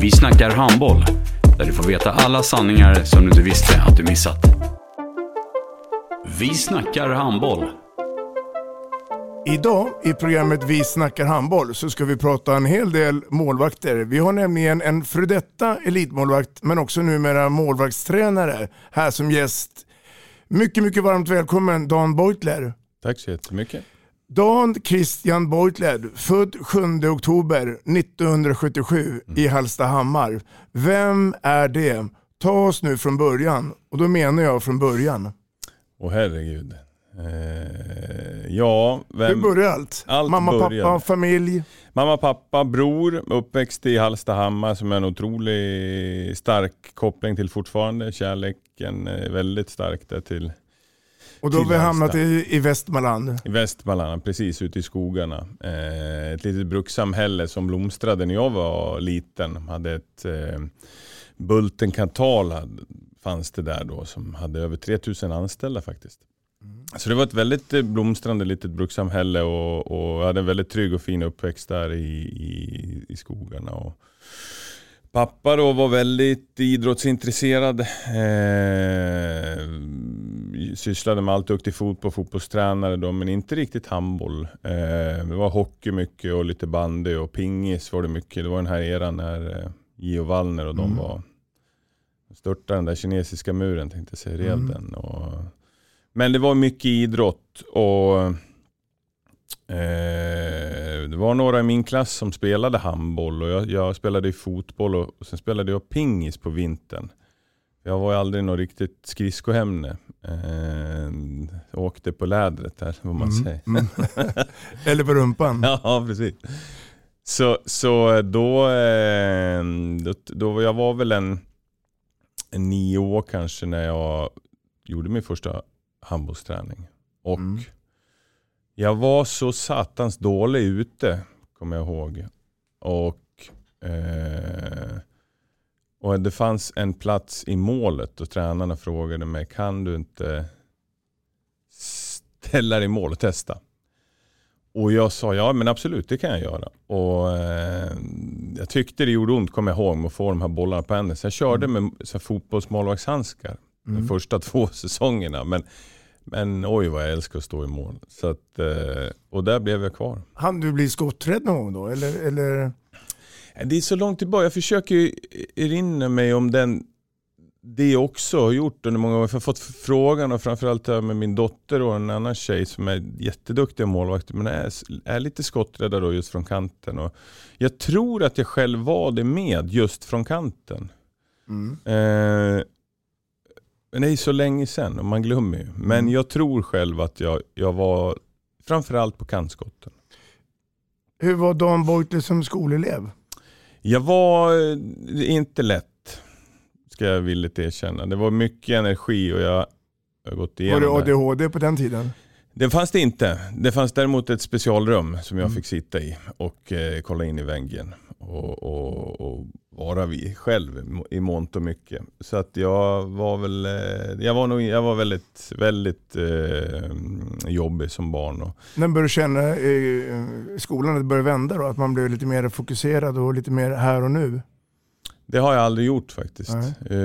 Vi snackar handboll, där du får veta alla sanningar som du inte visste att du missat. Vi snackar handboll. Idag i programmet Vi snackar handboll så ska vi prata en hel del målvakter. Vi har nämligen en före detta elitmålvakt men också numera målvaktstränare här som gäst. Mycket, mycket varmt välkommen Dan Beutler. Tack så jättemycket. Dan Christian Beutler, född 7 oktober 1977 i Hallstahammar. Vem är det? Ta oss nu från början och då menar jag från början. Åh herregud. Eh, ja, Hur vem? börjar allt? Allt Mamma, börjar. pappa, familj? Mamma, pappa, bror, uppväxt i Hallstahammar som är en otroligt stark koppling till fortfarande. Kärleken är väldigt stark där till Och då har vi hamnat i, i Västmanland. i Västmanland, precis ute i skogarna. Eh, ett litet brukssamhälle som blomstrade när jag var liten. Hade ett eh, Bulten Kantal hade- fanns det där då som hade över 3000 anställda faktiskt. Så det var ett väldigt eh, blomstrande litet brukssamhälle och, och jag hade en väldigt trygg och fin uppväxt där i, i, i skogarna. Och pappa då var väldigt idrottsintresserad. Eh, sysslade med allt, duktig fotboll, fotbollstränare då, men inte riktigt handboll. Eh, det var hockey mycket och lite bandy och pingis var det mycket. Det var den här eran när eh, Gio Wallner och de var störtade den där kinesiska muren tänkte jag säga, rev Mm. den. Och, men det var mycket idrott och eh, det var några i min klass som spelade handboll och jag, jag spelade i fotboll och, och sen spelade jag pingis på vintern. Jag var ju aldrig något riktigt skridskoämne. Eh, åkte på lädret där, vad man Mm, säger. mm. Eller på rumpan. Ja, precis. Så, så då, eh, då, då, jag var väl en, en nio år kanske när jag gjorde min första handbollsträning. Och Mm. jag var så satans dålig ute, kommer jag ihåg. Och, eh, och det fanns en plats i målet och tränarna frågade mig, kan du inte ställa dig i mål och testa? Och jag sa ja men absolut det kan jag göra. Och eh, Jag tyckte det gjorde ont kommer jag ihåg att få de här bollarna på händerna. Så jag körde med så här, fotbollsmålvaktshandskar de Mm. första två säsongerna. Men, men oj vad jag älskar att stå i mål. Så att, eh, och där blev jag kvar. Han du bli skotträdd någon gång då? Eller, eller? Det är så långt tillbaka. Jag försöker erinra mig om den det jag också har gjort under många år. Jag har fått frågan och framförallt här med min dotter och en annan tjej som är jätteduktiga målvakter men är, är lite skotträdda då just från kanten. Och jag tror att jag själv var det med just från kanten. Mm. Eh, men det är så länge sedan och man glömmer ju. Men Mm. jag tror själv att jag, jag var framförallt på kantskotten. Hur var Dan Beutler som skolelev? Jag var eh, inte lätt, ska jag villigt erkänna. Det var mycket energi och jag har gått Var igenom det det. ADHD på den tiden? Det fanns det inte. Det fanns däremot ett specialrum som jag Mm. fick sitta i och eh, kolla in i väggen och, och, och vara vid själv i mångt och mycket. Så att jag var väl, eh, jag var, nog, jag var väldigt, väldigt eh, jobbig som barn. Och, När började du känna i skolan att det började vända då? Att man blev lite mer fokuserad och lite mer här och nu? Det har jag aldrig gjort faktiskt. Eh,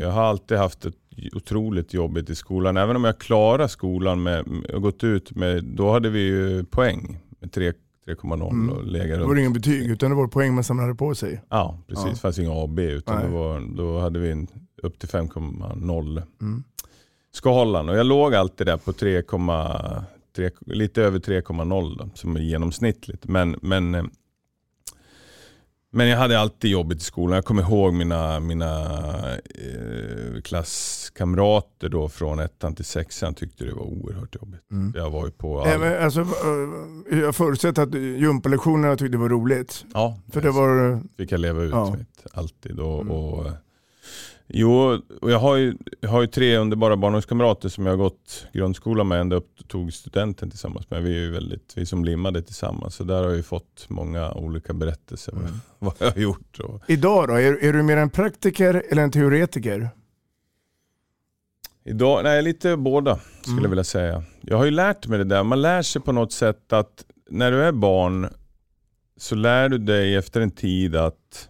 jag har alltid haft ett otroligt jobbigt i skolan. Även om jag klarar skolan med, och gått ut med, då hade vi ju poäng. Med tre, 3,0 Mm. och legat Det var runt. ingen betyg utan det var poäng man samlade på sig. Ja, precis. Ja. Det fanns inga A och B utan Nej. det var, då hade vi en, upp till 5,0 Mm. skalan. Och jag låg alltid där på 3,3, lite över 3,0 då, som är genomsnittligt. Men, men, eh, men jag hade alltid jobbigt i skolan. Jag kommer ihåg mina, mina eh, klasskamrater då från ettan till sexan tyckte det var oerhört jobbigt. Mm. Jag var ju på all... Även, alltså, eh, jag förutsätter att gympalektionerna tyckte det var roligt. Ja, För det var... fick jag leva ut Ja. Mm. mitt, alltid. Och, och, jo, och jag har, ju, jag har ju tre underbara barndomskamrater som jag har gått grundskola med ända upp tog studenten tillsammans med. Vi är ju väldigt, vi som limmade tillsammans. Så där har jag ju fått många olika berättelser Mm. vad jag har gjort. Och, Idag då, är, är du mer en praktiker eller en teoretiker? Idag, nej lite båda skulle Mm. jag vilja säga. Jag har ju lärt mig det där. Man lär sig på något sätt att när du är barn så lär du dig efter en tid att,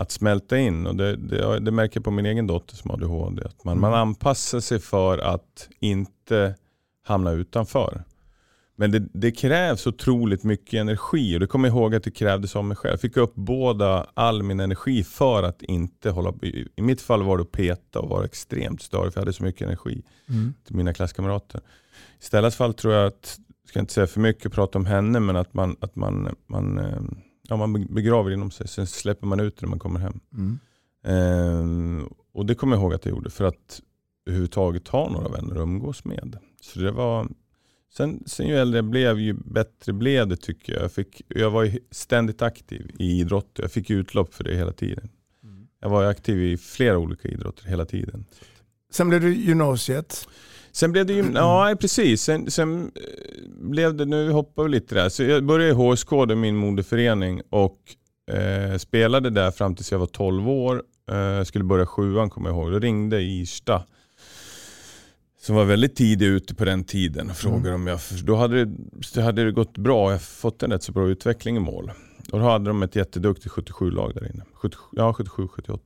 att smälta in. Och det, det, det märker jag på min egen dotter som har ADHD. Att man, man anpassar sig för att inte hamna utanför. Men det, det krävs otroligt mycket energi och det kommer jag ihåg att det krävdes av mig själv. Jag fick upp båda all min energi för att inte hålla I, I mitt fall var det att peta och vara extremt störig för jag hade så mycket energi Mm. till mina klasskamrater. I Stellas fall tror jag att, jag ska inte säga för mycket prata om henne, men att man, att man, man, eh, ja, man begraver inom sig. Sen släpper man ut det när man kommer hem. Mm. Ehm, och det kommer jag ihåg att jag gjorde för att överhuvudtaget ha några vänner att umgås med. Så det var, sen, sen ju äldre jag blev, ju bättre blev det tycker jag. Jag, fick, jag var ständigt aktiv i idrott. Jag fick utlopp för det hela tiden. Jag var aktiv i flera olika idrotter hela tiden. Sen blev det gymnasiet. Sen blev det ju, ja precis, sen, sen eh, blev det, nu hoppar vi lite där. Så jag började i HSK, det är min moderförening och eh, spelade där fram tills jag var 12 år. Eh, skulle börja sjuan kommer jag ihåg. Då ringde Irsta som var väldigt tidig ute på den tiden och frågade om jag, då hade det, det hade det gått bra, jag fått en rätt så bra utveckling i mål. Och då hade de ett jätteduktigt 77-lag där inne. 77, ja, 77, 78.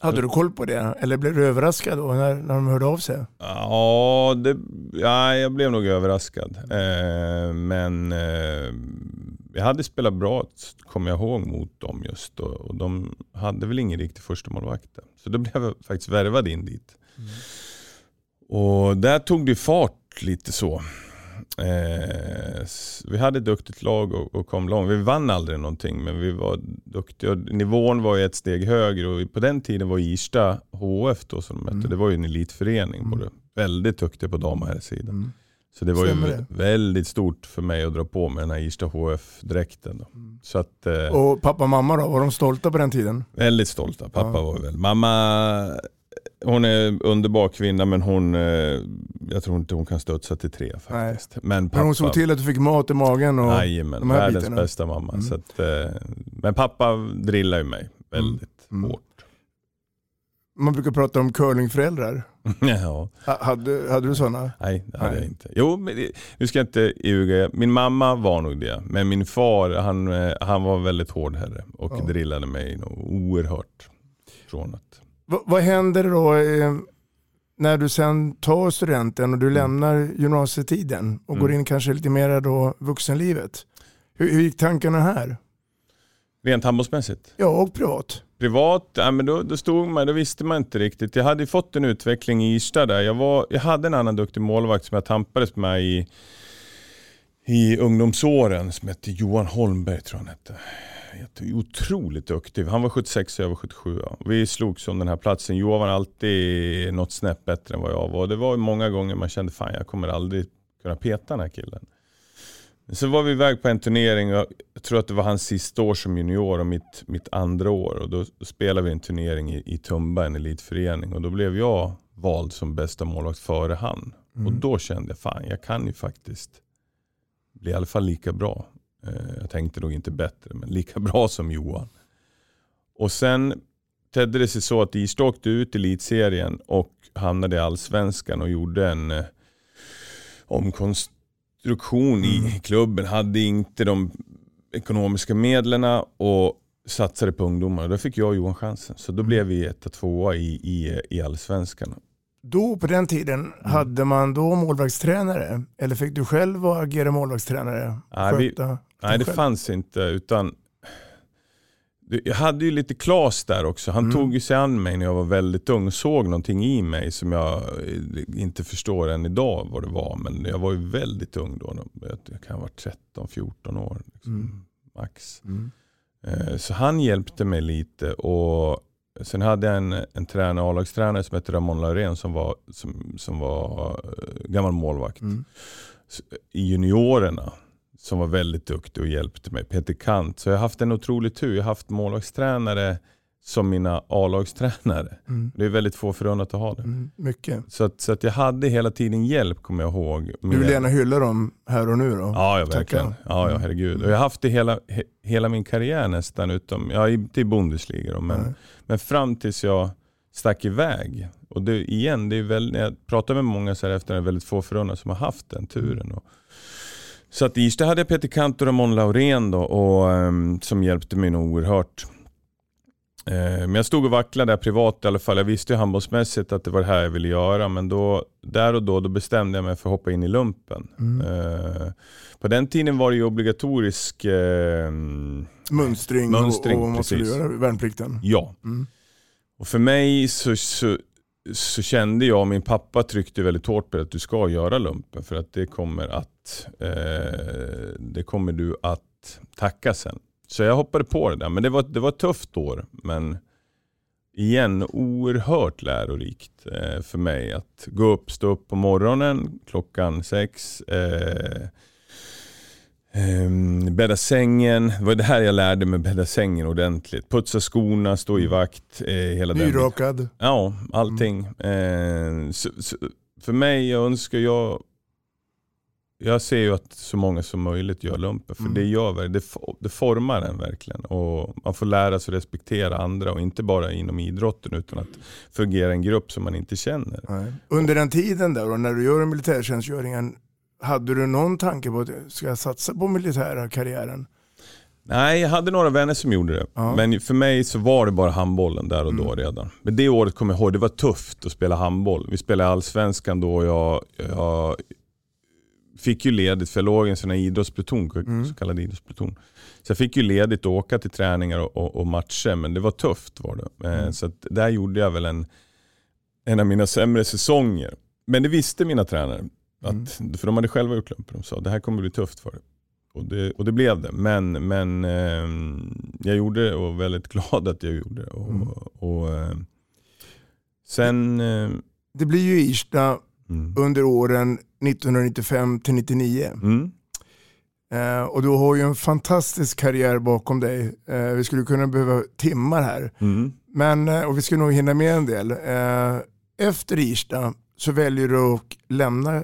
Hade du koll på det? Eller blev du överraskad då när, när de hörde av sig? Ja, det, ja, jag blev nog överraskad. Eh, men eh, jag hade spelat bra, kommer jag ihåg, mot dem just. Och, och de hade väl ingen riktig första målvakt. Så då blev jag faktiskt värvad in dit. Och där tog det fart lite så. Eh, vi hade ett duktigt lag och, och kom långt. Vi vann aldrig någonting men vi var duktiga. Nivån var ju ett steg högre och på den tiden var Irsta HF då som de mötte. Mm. Det var ju en elitförening. Både väldigt duktiga på dam och herrsidan. Mm. Så det var ju Stämmer vä- väldigt stort för mig att dra på mig den här Irsta HF-dräkten. Så att, eh, Och pappa och mamma då, var de stolta på den tiden? Väldigt stolta. Pappa Ja. var väl. Mamma, hon är underbar kvinna men hon, eh, jag tror inte hon kan studsa till tre faktiskt. Men Men pappa, hon såg till att du fick mat i magen och Jajamän, de här världens bitarna. bästa mamma. Mm. Så att, eh, men pappa drillar ju mig väldigt Mm. hårt. man brukar prata om curlingföräldrar. ja. Ha- Hade, hade du sådana? Nej, det hade Nej. jag inte. Jo, men nu ska jag inte ljuga. Min mamma var nog det. Men min far, han, eh, han var väldigt hård herre och Ja. drillade mig nog oerhört. Från att, Va, vad händer då eh, när du sen tar studenten och du lämnar gymnasietiden och går Mm. in kanske lite mer då vuxenlivet? Hur, hur gick tankarna här? rent handbollsmässigt. Ja, och privat. Privat, ja, men då, då stod man, då visste man inte riktigt. Jag hade ju fått en utveckling i Irsta där. Jag, var, jag hade en annan duktig målvakt som jag tampades med i, i ungdomsåren som hette Johan Holmberg tror jag han hette. Otroligt duktig. Han var 76 och jag var 77. Ja. Vi slogs om den här platsen. Johan var alltid något snäpp bättre än vad jag var. Det var många gånger man kände fan jag kommer aldrig kunna peta den här killen. Så var vi iväg på en turnering jag tror att det var hans sista år som junior och mitt, mitt andra år. Och då spelade vi en turnering i, i Tumba, en elitförening. Och då blev jag vald som bästa målvakt före han. Och då kände jag, fan jag kan ju faktiskt bli i alla fall lika bra. Eh, jag tänkte nog inte bättre, men lika bra som Johan. Och sen tedde det sig så att Ystad åkte ut i elitserien och hamnade i allsvenskan och gjorde en eh, omkonstruktion i klubben. Hade inte de ekonomiska medlen och satsade på ungdomar. Då fick jag och Johan chansen. Så då blev vi etta, tvåa i, i, i allsvenskan. Då på den tiden, Mm. hade man då målvaktstränare? Eller fick du själv agera målvaktstränare? Nej, vi-? Nej det själv? fanns inte utan jag hade ju lite Klas där också. Han Mm. tog ju sig an mig när jag var väldigt ung och såg någonting i mig som jag eh, inte förstår än idag vad det var. Men jag var ju väldigt ung då. Jag kan ha varit 13-14 år. Liksom, Mm. Max. Mm. Eh, Så han hjälpte mig lite och sen hade jag en, en tränare, A-lagstränare som hette Ramon Laurén som var, som, som var eh, gammal målvakt Mm. I juniorerna. Som var väldigt duktig och hjälpte mig. Peter Kant. Så jag har haft en otrolig tur. Jag har haft målvaktstränare som mina A-lagstränare. Mm. Det är väldigt få förunnat att ha det. Mm. Mycket. Så, att, så att jag hade hela tiden hjälp kommer jag ihåg. Du vill med- gärna hylla dem här och nu då? Ja, ja Tackar. verkligen. Ja, ja, herregud. Och jag har haft det hela, he, hela min karriär nästan, utom, ja, inte i Bundesliga då, men, Nej. men fram tills jag stack iväg. Och det, igen, det är väl, när jag pratar med många så här efter, det är väldigt få förunnat som har haft den turen. Och, så att i Irsta hade jag Peter Kant och Ramon Laurén då, och, ehm, som hjälpte mig nog oerhört. Eh, Men jag stod och vacklade där privat i alla fall. Jag visste ju handbollsmässigt att det var det här jag ville göra. Men då, där och då, då bestämde jag mig för att hoppa in i lumpen. Mm. Eh, På den tiden var det ju obligatorisk eh, Mönstring, Mönstring, och, och vad du precis. göra? Värnplikten? Ja. Mm. Och för mig så, så, så kände jag, min pappa tryckte väldigt hårt på att du ska göra lumpen för att det kommer att eh, det kommer du att tacka sen. Så jag hoppade på det där, men det var, det var ett tufft år. Men igen, oerhört lärorikt eh, för mig att gå upp, stå upp på morgonen klockan sex. Eh, Um, bädda sängen, det var det här jag lärde mig, bädda sängen ordentligt. Putsa skorna, stå i vakt. Eh, hela den. Nyrakad? Ja, allting. Eh, så, så, för mig, jag önskar jag jag ser ju att så många som möjligt gör lumpen. För Mm. det, gör, det, det formar en verkligen. Och man får lära sig respektera andra. Och inte bara inom idrotten utan att fungera i en grupp som man inte känner. Nej. Under den tiden där, då, när du gör militärtjänstgöringen, hade du någon tanke på att ska jag satsa på militära karriären? Nej, jag hade några vänner som gjorde det. Ja. Men för mig så var det bara handbollen där och då redan. Men det året kommer jag ihåg, det var tufft att spela handboll. Vi spelade allsvenskan då och jag, jag fick ju ledigt för jag låg i en sån här idrottspluton, så kallad idrottspluton. Så jag fick ju ledigt att åka till träningar och, och, och matcher, men det var tufft var det. Eh, Så att där gjorde jag väl en, en av mina sämre säsonger. Men det visste mina tränare. Att, För de hade själva gjort lumpen. De sa det här kommer bli tufft för dig. Och det, och det blev det. Men, men ehm, jag gjorde det och var väldigt glad att jag gjorde det. Och, Mm. och, ehm, sen... ehm, Det blir ju Irsta mm. under åren 1995 till 99. Mm. Eh, och du har ju en fantastisk karriär bakom dig. Eh, vi skulle kunna behöva timmar här. Mm. Men, eh, och vi ska nog hinna med en del. Eh, efter Irsta så väljer du att lämna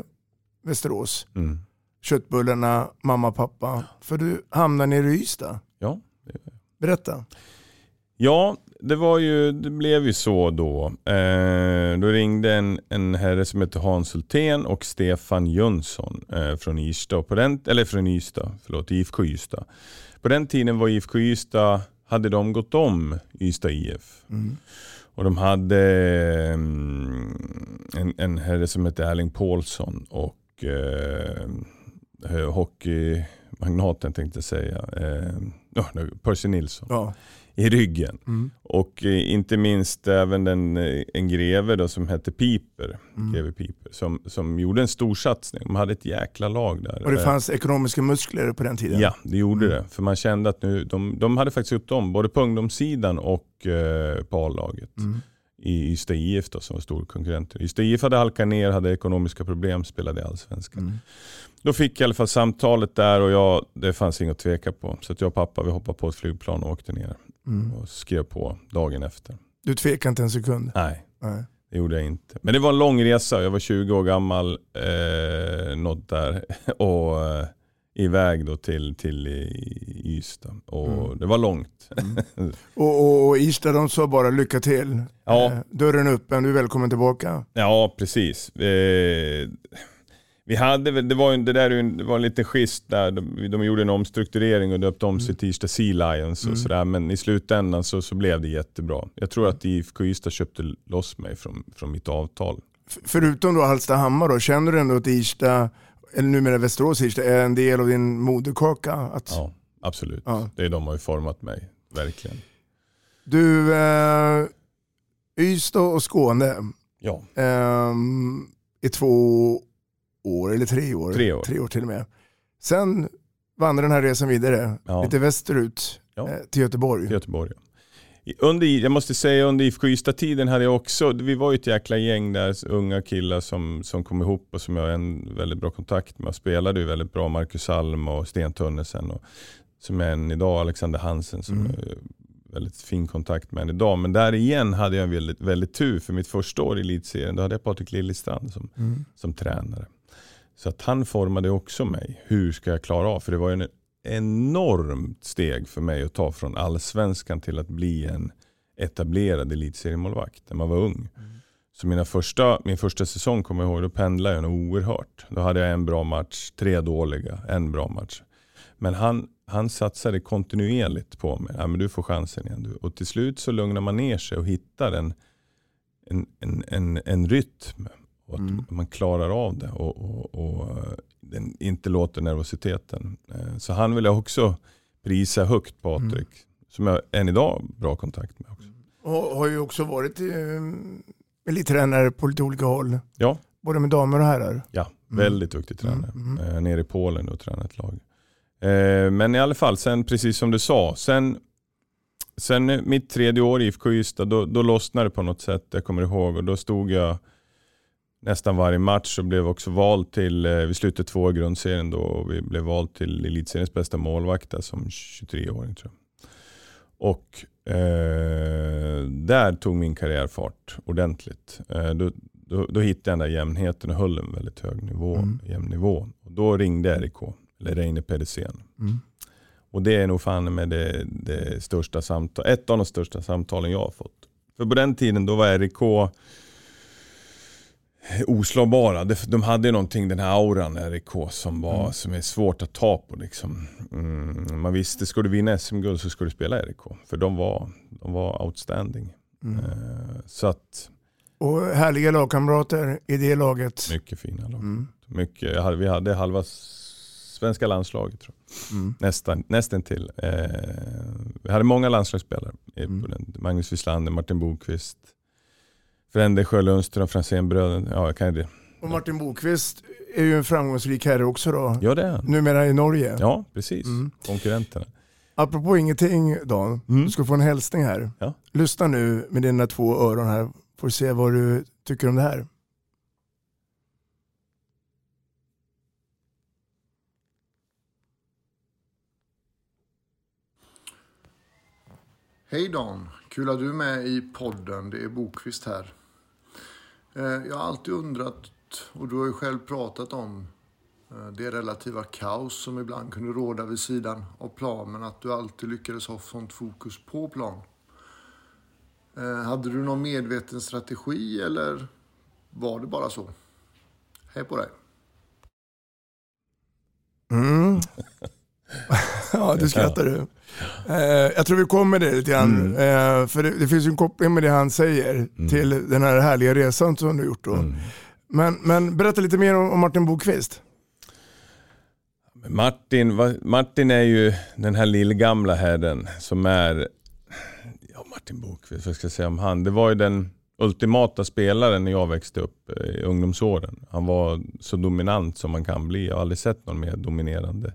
Västerås. Mm. Köttbullarna, mamma, pappa. För du hamnar nere i Ystad. Ja. Berätta. Ja, det, var ju, det blev ju så då. Eh, då ringde en, en herre som heter Hans Hultén och Stefan Jönsson eh, från Ystad, på den, eller från Ystad, förlåt, IFK Ystad. På den tiden var IFK Ystad, hade de gått om Ystad IF. Mm. Och de hade mm, en, en herre som hette Erling Paulsson och eh, hockeymagnaten tänkte jag säga, eh, oh, Percy Nilsson Ja. I ryggen. Mm. Och eh, inte minst även den, eh, en greve då som hette Piper, Mm. greve Piper som, som gjorde en stor satsning. De hade ett jäkla lag där. Och det Eh, fanns ekonomiska muskler på den tiden. Ja, det gjorde Mm. det. För man kände att nu, de, de hade faktiskt gjort om både på ungdomssidan och eh, på A-laget. Mm. I Ystad IF då, som var stor konkurrenter. Ystad IF hade halkat ner, hade ekonomiska problem, spelade i Allsvenskan. Mm. Då fick jag i alla fall samtalet där och jag, det fanns inget att tveka på. Så jag och pappa vi hoppade på ett flygplan och åkte ner. Mm. Och skrev på dagen efter. Du tvekar inte en sekund. Nej, Nej. det gjorde jag inte. Men det var en lång resa. Jag var 20 år gammal, eh, något där. och eh, iväg då till, till Ystad. Och Mm. det var långt. Och, och, och Ystad de sa bara lycka till. Ja. Eh, dörren öppen, du är välkommen tillbaka. Ja, precis. Eh, vi hade det var, det där, är det var en liten schist där. De, de gjorde en omstrukturering och döpte om sig till Ystad Sea Lions och sådär. Men i slutändan så, så blev det jättebra. Jag tror att IFK Ystad köpte loss mig från, från mitt avtal. Förutom då Hallstahammar då, känner du ändå att Ystad eller numera Västerås IF, är en del av din moderkaka? Att, Ja, absolut. Ja. Det är de har ju format mig, verkligen. Du, eh, Ystad och Skåne Ja, eh, i två år, eller tre år. Tre år. Tre år till och med. Sen vandrar den här resan vidare, Ja. lite västerut Ja. eh, till Göteborg. till Göteborg. ja. Under, jag måste säga under IFK Ystad-tiden hade jag också, vi var ju ett jäkla gäng där, unga killar som, som kom ihop och som jag har en väldigt bra kontakt med. Jag spelade ju väldigt bra, Marcus Alm och Sten Tunnesen. Och, som är en idag, Alexander Hansen som Mm. är väldigt fin kontakt med än idag. Men där igen hade jag väldigt, väldigt tur för mitt första år i elitserien. Då hade jag Patrik Liljestrand som, Mm. som tränare. Så att han formade också mig. Hur ska jag klara av? För det var ju en enormt steg för mig att ta från allsvenskan till att bli en etablerad elitseriemålvakt när man var ung. Så mina första, min första säsong kommer jag ihåg, då pendlade jag nog oerhört. Då hade jag en bra match, tre dåliga, en bra match. Men han, han satsade kontinuerligt på mig. Ja, men du får chansen igen. Du. Och till slut så lugnar man ner sig och hittar en, en, en, en, en rytm. Och att Mm. man klarar av det och, och, och inte låter nervositeten. Eh, Så han vill jag också prisa högt Patrik. Som jag än idag har bra kontakt med också. Och har ju också varit eh, elittränare på lite olika håll. Ja. Både med damer och herrar. Ja, Mm. väldigt duktig tränare. Mm, Eh, nere i Polen och tränat ett lag. Men i alla fall, sen precis som du sa, sen, sen mitt tredje år i IFK Ystad, då, då lossnade det på något sätt, jag kommer ihåg. Och då stod jag nästan varje match och blev också vald till, eh, vi slutade två i grundserien då och vi blev vald till elitseriens bästa målvakt där som 23-åring tror jag. Och eh, där tog min karriär fart ordentligt. Eh, då, då, då hittade jag den där jämnheten och höll en väldigt hög nivå. Mm. Jämn nivå. Och då ringde RIK, eller Reine Pedersen. Mm. Och det är nog fan med det, det största samtal, ett av de största samtalen jag har fått. För på den tiden då var RIK oslagbara. De hade ju någonting, den här auran RIK som, var, Mm. som är svårt att ta på. Liksom. Mm, man visste, ska du vinna SM-guld så ska du spela RIK. För de var, de var outstanding. Mm. Eh, så att, Och härliga lagkamrater i det laget. mycket fina lag. Mm. Mycket, vi hade halva svenska landslaget tror jag. Mm. Nästan, nästan till. Eh, vi hade många landslagsspelare. Mm. Magnus Wislander, Martin Bokvist, Frände Sjö Lundström, Franzénbröderna. Ja, jag kan ju det. Och Martin Bokvist är ju en framgångsrik herre också då. Ja, det är. Numera i Norge. Ja, precis. Mm. Konkurrenterna. Apropå ingenting Dan, Mm. du ska få en hälsning här. Ja. Lyssna nu med dina två öron här. Får se vad du tycker om det här. Hej Dan! Kul att du är med i podden. Det är Bokvist här. Eh, jag har alltid undrat, och du har ju själv pratat om eh, det relativa kaos som ibland kunde råda vid sidan av plan, men att du alltid lyckades ha sånt fokus på plan. Eh, hade du någon medveten strategi eller var det bara så? Hej på dig! Mm. ja, du skrattar du. Eh, jag tror vi kommer det lite grann. Mm. Eh, för det, det finns ju en koppling med det han säger till den här härliga resan som du har gjort. Då. Mm. Men, men berätta lite mer om, om Martin Bokvist. Martin, va- Martin är ju den här lillgamla herren som är, ja Martin Bokvist, vad ska jag säga om han? Det var ju den ultimata spelaren när jag växte upp eh, i ungdomsåren. Han var så dominant som man kan bli. Jag har aldrig sett någon mer dominerande,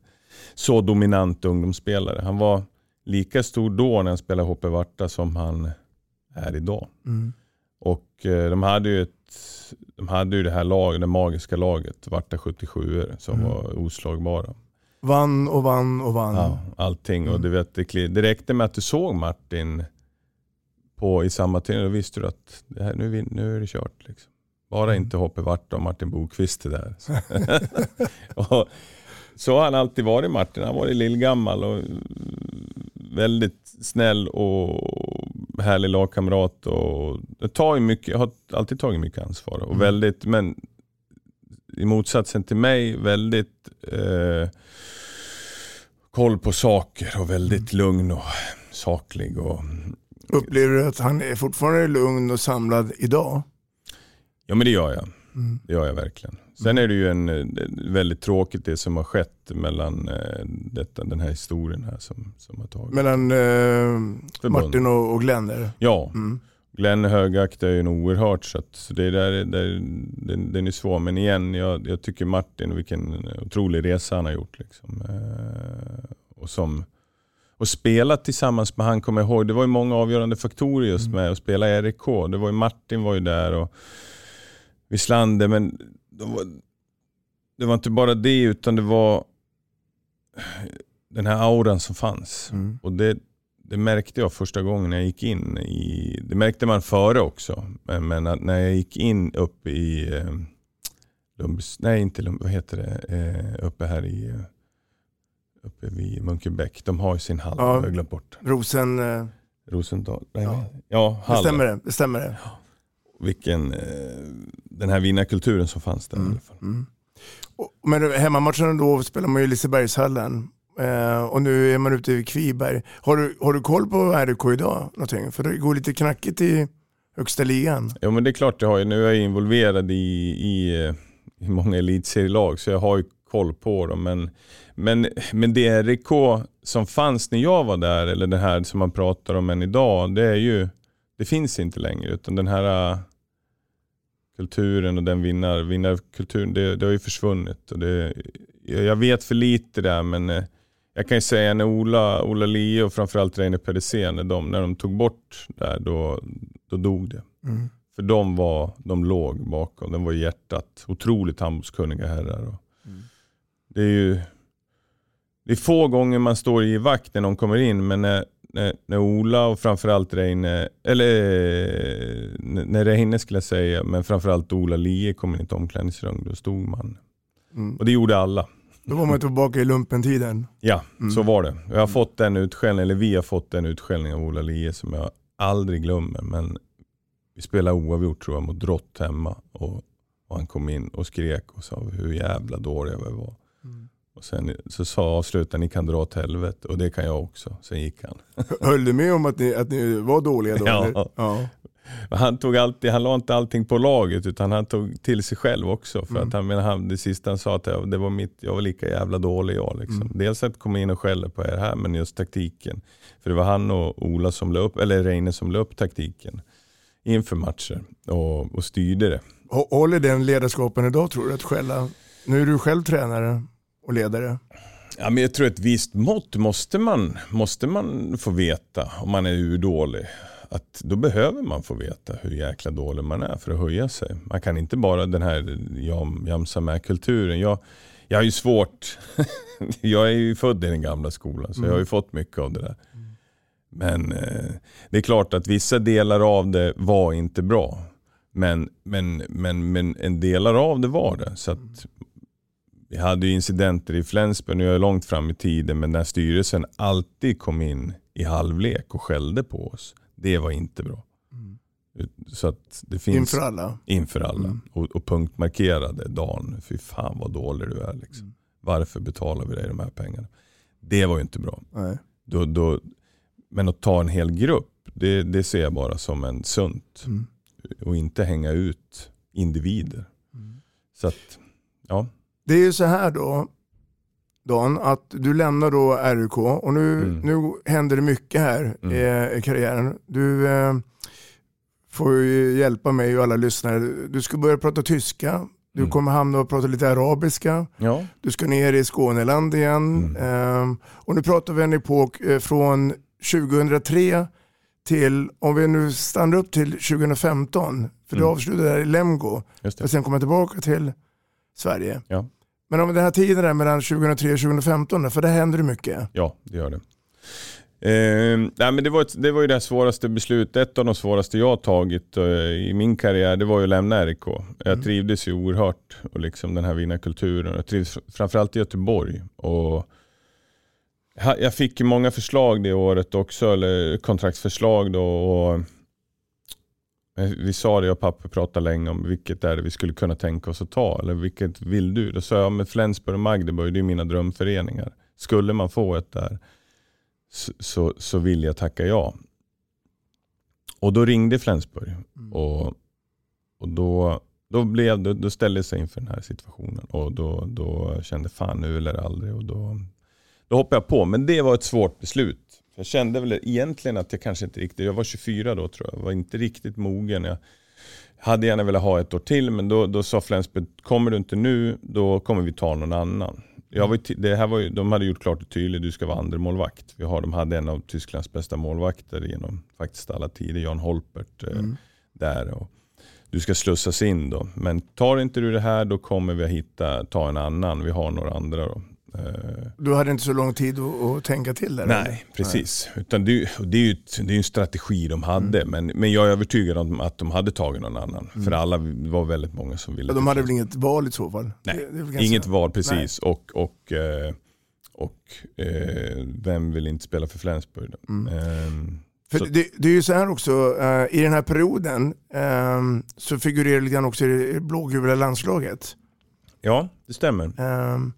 så dominant ungdomsspelare. Han var lika stor då när han spelade HP Varta som han är idag. Mm. Och eh, de hade ju ett de hade ju det här laget, det magiska laget, Varta 77 som Mm. var oslagbara. Vann och vann och vann. Ja, allting. Och Mm. du vet, det, räckte med att du såg Martin på, i samma tid. Då visste du att det här, nu, nu är det kört. Liksom. Bara Mm. inte Hoppe Varta och Martin Bokvist är där. och, så har han alltid varit Martin. Han har varit lillgammal och väldigt snäll och härlig lagkamrat. Och tar mycket, har alltid tagit mycket ansvar. Och Mm. väldigt, men i motsatsen till mig, väldigt eh, koll på saker och väldigt lugn och saklig. Och, Upplever du att han är fortfarande lugn och samlad idag? ja men det gör jag. Mm. Det gör jag verkligen. Sen är det ju en, eh, väldigt tråkigt det som har skett mellan eh, detta, den här historien här som, som har tagit. Mellan eh, Martin och, och Glenn? Där. Ja, mm. Glenn högaktar ju en oerhört så, att, så det där, där, den, den är svår. Men igen, jag, jag tycker Martin, vilken otrolig resa han har gjort. Liksom. Eh, och som och spela tillsammans med han, kommer jag ihåg, det var ju många avgörande faktorer just mm. med att spela i RIK. Det var ju Martin var ju där och Wislander, men de var, det var inte bara det utan det var den här auran som fanns. Mm. Och det, det märkte jag första gången jag gick in i, det märkte man före också, men, men när jag gick in upp i eh, Lumbs, nej inte Lumbs, vad heter det, eh, uppe här i eh, uppe vid Munkenbäck. De har ju sin hall, ja, jag har glömt bort. Rosen... Eh... Rosendal? Nej, ja, ja hall. Det stämmer det. det, stämmer det. Ja. Vilken, eh, den här vinnarkulturen som fanns där mm. i alla fall. Mm. Men hemmamatchen då spelar man ju i Lisebergshallen. Eh, och nu är man ute i Kviberg. Har du, har du koll på RIK idag? Någonting? För det går lite knackigt i högsta ligan. Ja men det är klart jag har. Nu är jag involverad i, i, eh, i många elitserielag så jag har ju koll på dem. Men, men, men det RIK som fanns när jag var där, eller det här som man pratar om än idag, det är ju, det finns inte längre. Utan den här kulturen och den vinnar, vinnarkulturen, det, det har ju försvunnit. Och det, jag vet för lite där, men uh, jag kan ju säga när Ola, Ola Lie och framförallt Reine Pedersen, när de, när de tog bort där, då, då dog det. Mm. För de var, de låg bakom, de var hjärtat. Otroligt handbollskunniga herrar. Och, det är ju det är få gånger man står i vakt när någon kommer in, men när, när, när Ola och framförallt Reine, eller när Reine skulle jag säga, men framförallt Ola Lie kom in i ett omklädningsrum, då stod man. Mm. Och det gjorde alla. Då var man tillbaka i lumpentiden. Ja, mm. så var det. Jag har fått den utskällningen, eller vi har fått den utskällningen av Ola Lie som jag aldrig glömmer. Men vi spelade oavgjort tror jag mot Drott hemma. Och, och han kom in och skrek och sa hur jävla dåliga vi var. Och sen så sa avslutaren, ni kan dra åt helvete. Och det kan jag också. Sen gick han. Höll du med om att ni, att ni var dåliga då? Ja. ja. Han, tog alltid, han la inte allting på laget utan han tog till sig själv också. För mm. att han, men han, det sista han sa att det var mitt, jag var lika jävla dålig jag. Liksom. Mm. Dels att komma in och skälla på er här men just taktiken. För det var han och Ola som la upp, eller Reine som la upp taktiken inför matcher och, och styrde det. Håller den ledarskapen idag tror du att skälla? Nu är du själv tränare och ledare? Ja, men jag tror ett visst mått måste man, måste man få veta om man är urdålig. Att då behöver man få veta hur jäkla dålig man är för att höja sig. Man kan inte bara den här jam, jamsa med kulturen. Jag, jag har ju svårt, jag är ju född i den gamla skolan så mm. jag har ju fått mycket av det där. Men eh, det är klart att vissa delar av det var inte bra. Men, men, men, men en delar av det var det. Så att vi hade incidenter i Flensburg, nu är jag långt fram i tiden, men när styrelsen alltid kom in i halvlek och skällde på oss. Det var inte bra. Mm. Så att det finns, inför alla? Inför alla. Mm. Och, och punktmarkerade dagen. Fy fan vad dålig du är. Liksom. Mm. Varför betalar vi dig de här pengarna? Det var ju inte bra. Nej. Då, då, men att ta en hel grupp, det, det ser jag bara som en sunt. Mm. Och inte hänga ut individer. Mm. Så att, ja. Det är ju så här då, Dan, att du lämnar då RUK och nu, mm. nu händer det mycket här mm. i, i, karriären. Du eh, får ju hjälpa mig och alla lyssnare. Du ska börja prata tyska. Du mm. kommer hamna och prata lite arabiska. Ja. Du ska ner i Skåneland igen. Eh, och nu pratar vi en epok eh, från 2003 till, om vi nu stannar upp till 2015, för du mm. avslutade där i Lemgo, och sen kommer tillbaka till Sverige. Ja. Men om den här tiden där mellan 2003 och 2015, för där händer det mycket. Ja, det gör det. Eh, nej, men det, var ett, det var ju det svåraste beslutet, ett av de svåraste jag tagit eh, i min karriär, det var ju att lämna RIK. Jag mm. trivdes ju oerhört och liksom den här vinnarkulturen. Jag trivdes framförallt i Göteborg. Och jag fick ju många förslag det året också, eller kontraktsförslag då. Och vi sa det, jag och pappa pratade länge om vilket är det vi skulle kunna tänka oss att ta. Eller vilket vill du? Då sa jag, med Flensburg och Magdeburg, det är mina drömföreningar. Skulle man få ett där så, så, så vill jag tacka ja. Och då ringde Flensburg. Mm. Och, och då Då, blev, då, då ställde jag sig inför den här situationen och då, då kände fan nu eller aldrig. Och då, då hoppade jag på. Men det var ett svårt beslut. Jag kände väl egentligen att jag kanske inte riktigt, jag var 24 då tror jag, var inte riktigt mogen. Jag hade gärna velat ha ett år till men då, då sa Flensburg, kommer du inte nu då kommer vi ta någon annan. Jag var, det här var ju, de hade gjort klart och tydligt, du ska vara andra målvakt. Vi har, de hade en av Tysklands bästa målvakter genom faktiskt alla tider, Jan Holpert. Eh, mm. där. Och du ska slussas in då. Men tar inte du det här då kommer vi att hitta, ta en annan. Vi har några andra då. Eh, du hade inte så lång tid att, tänka till där? Nej, eller? precis. Nej. Utan det, det, är ju det är en strategi de hade. Mm. Men, men jag är övertygad om att de hade tagit någon annan. Mm. För alla var väldigt många som ville. Ja, de hade väl inget val i så fall? Nej, inget val precis. Nej. Och, och, eh, och eh, vem vill inte spela för Flensburg? Mm. Eh, för det, det, är ju så här också, uh, i den här perioden um, så figurerar lite grann också i det blågula landslaget. Ja, det stämmer. Um,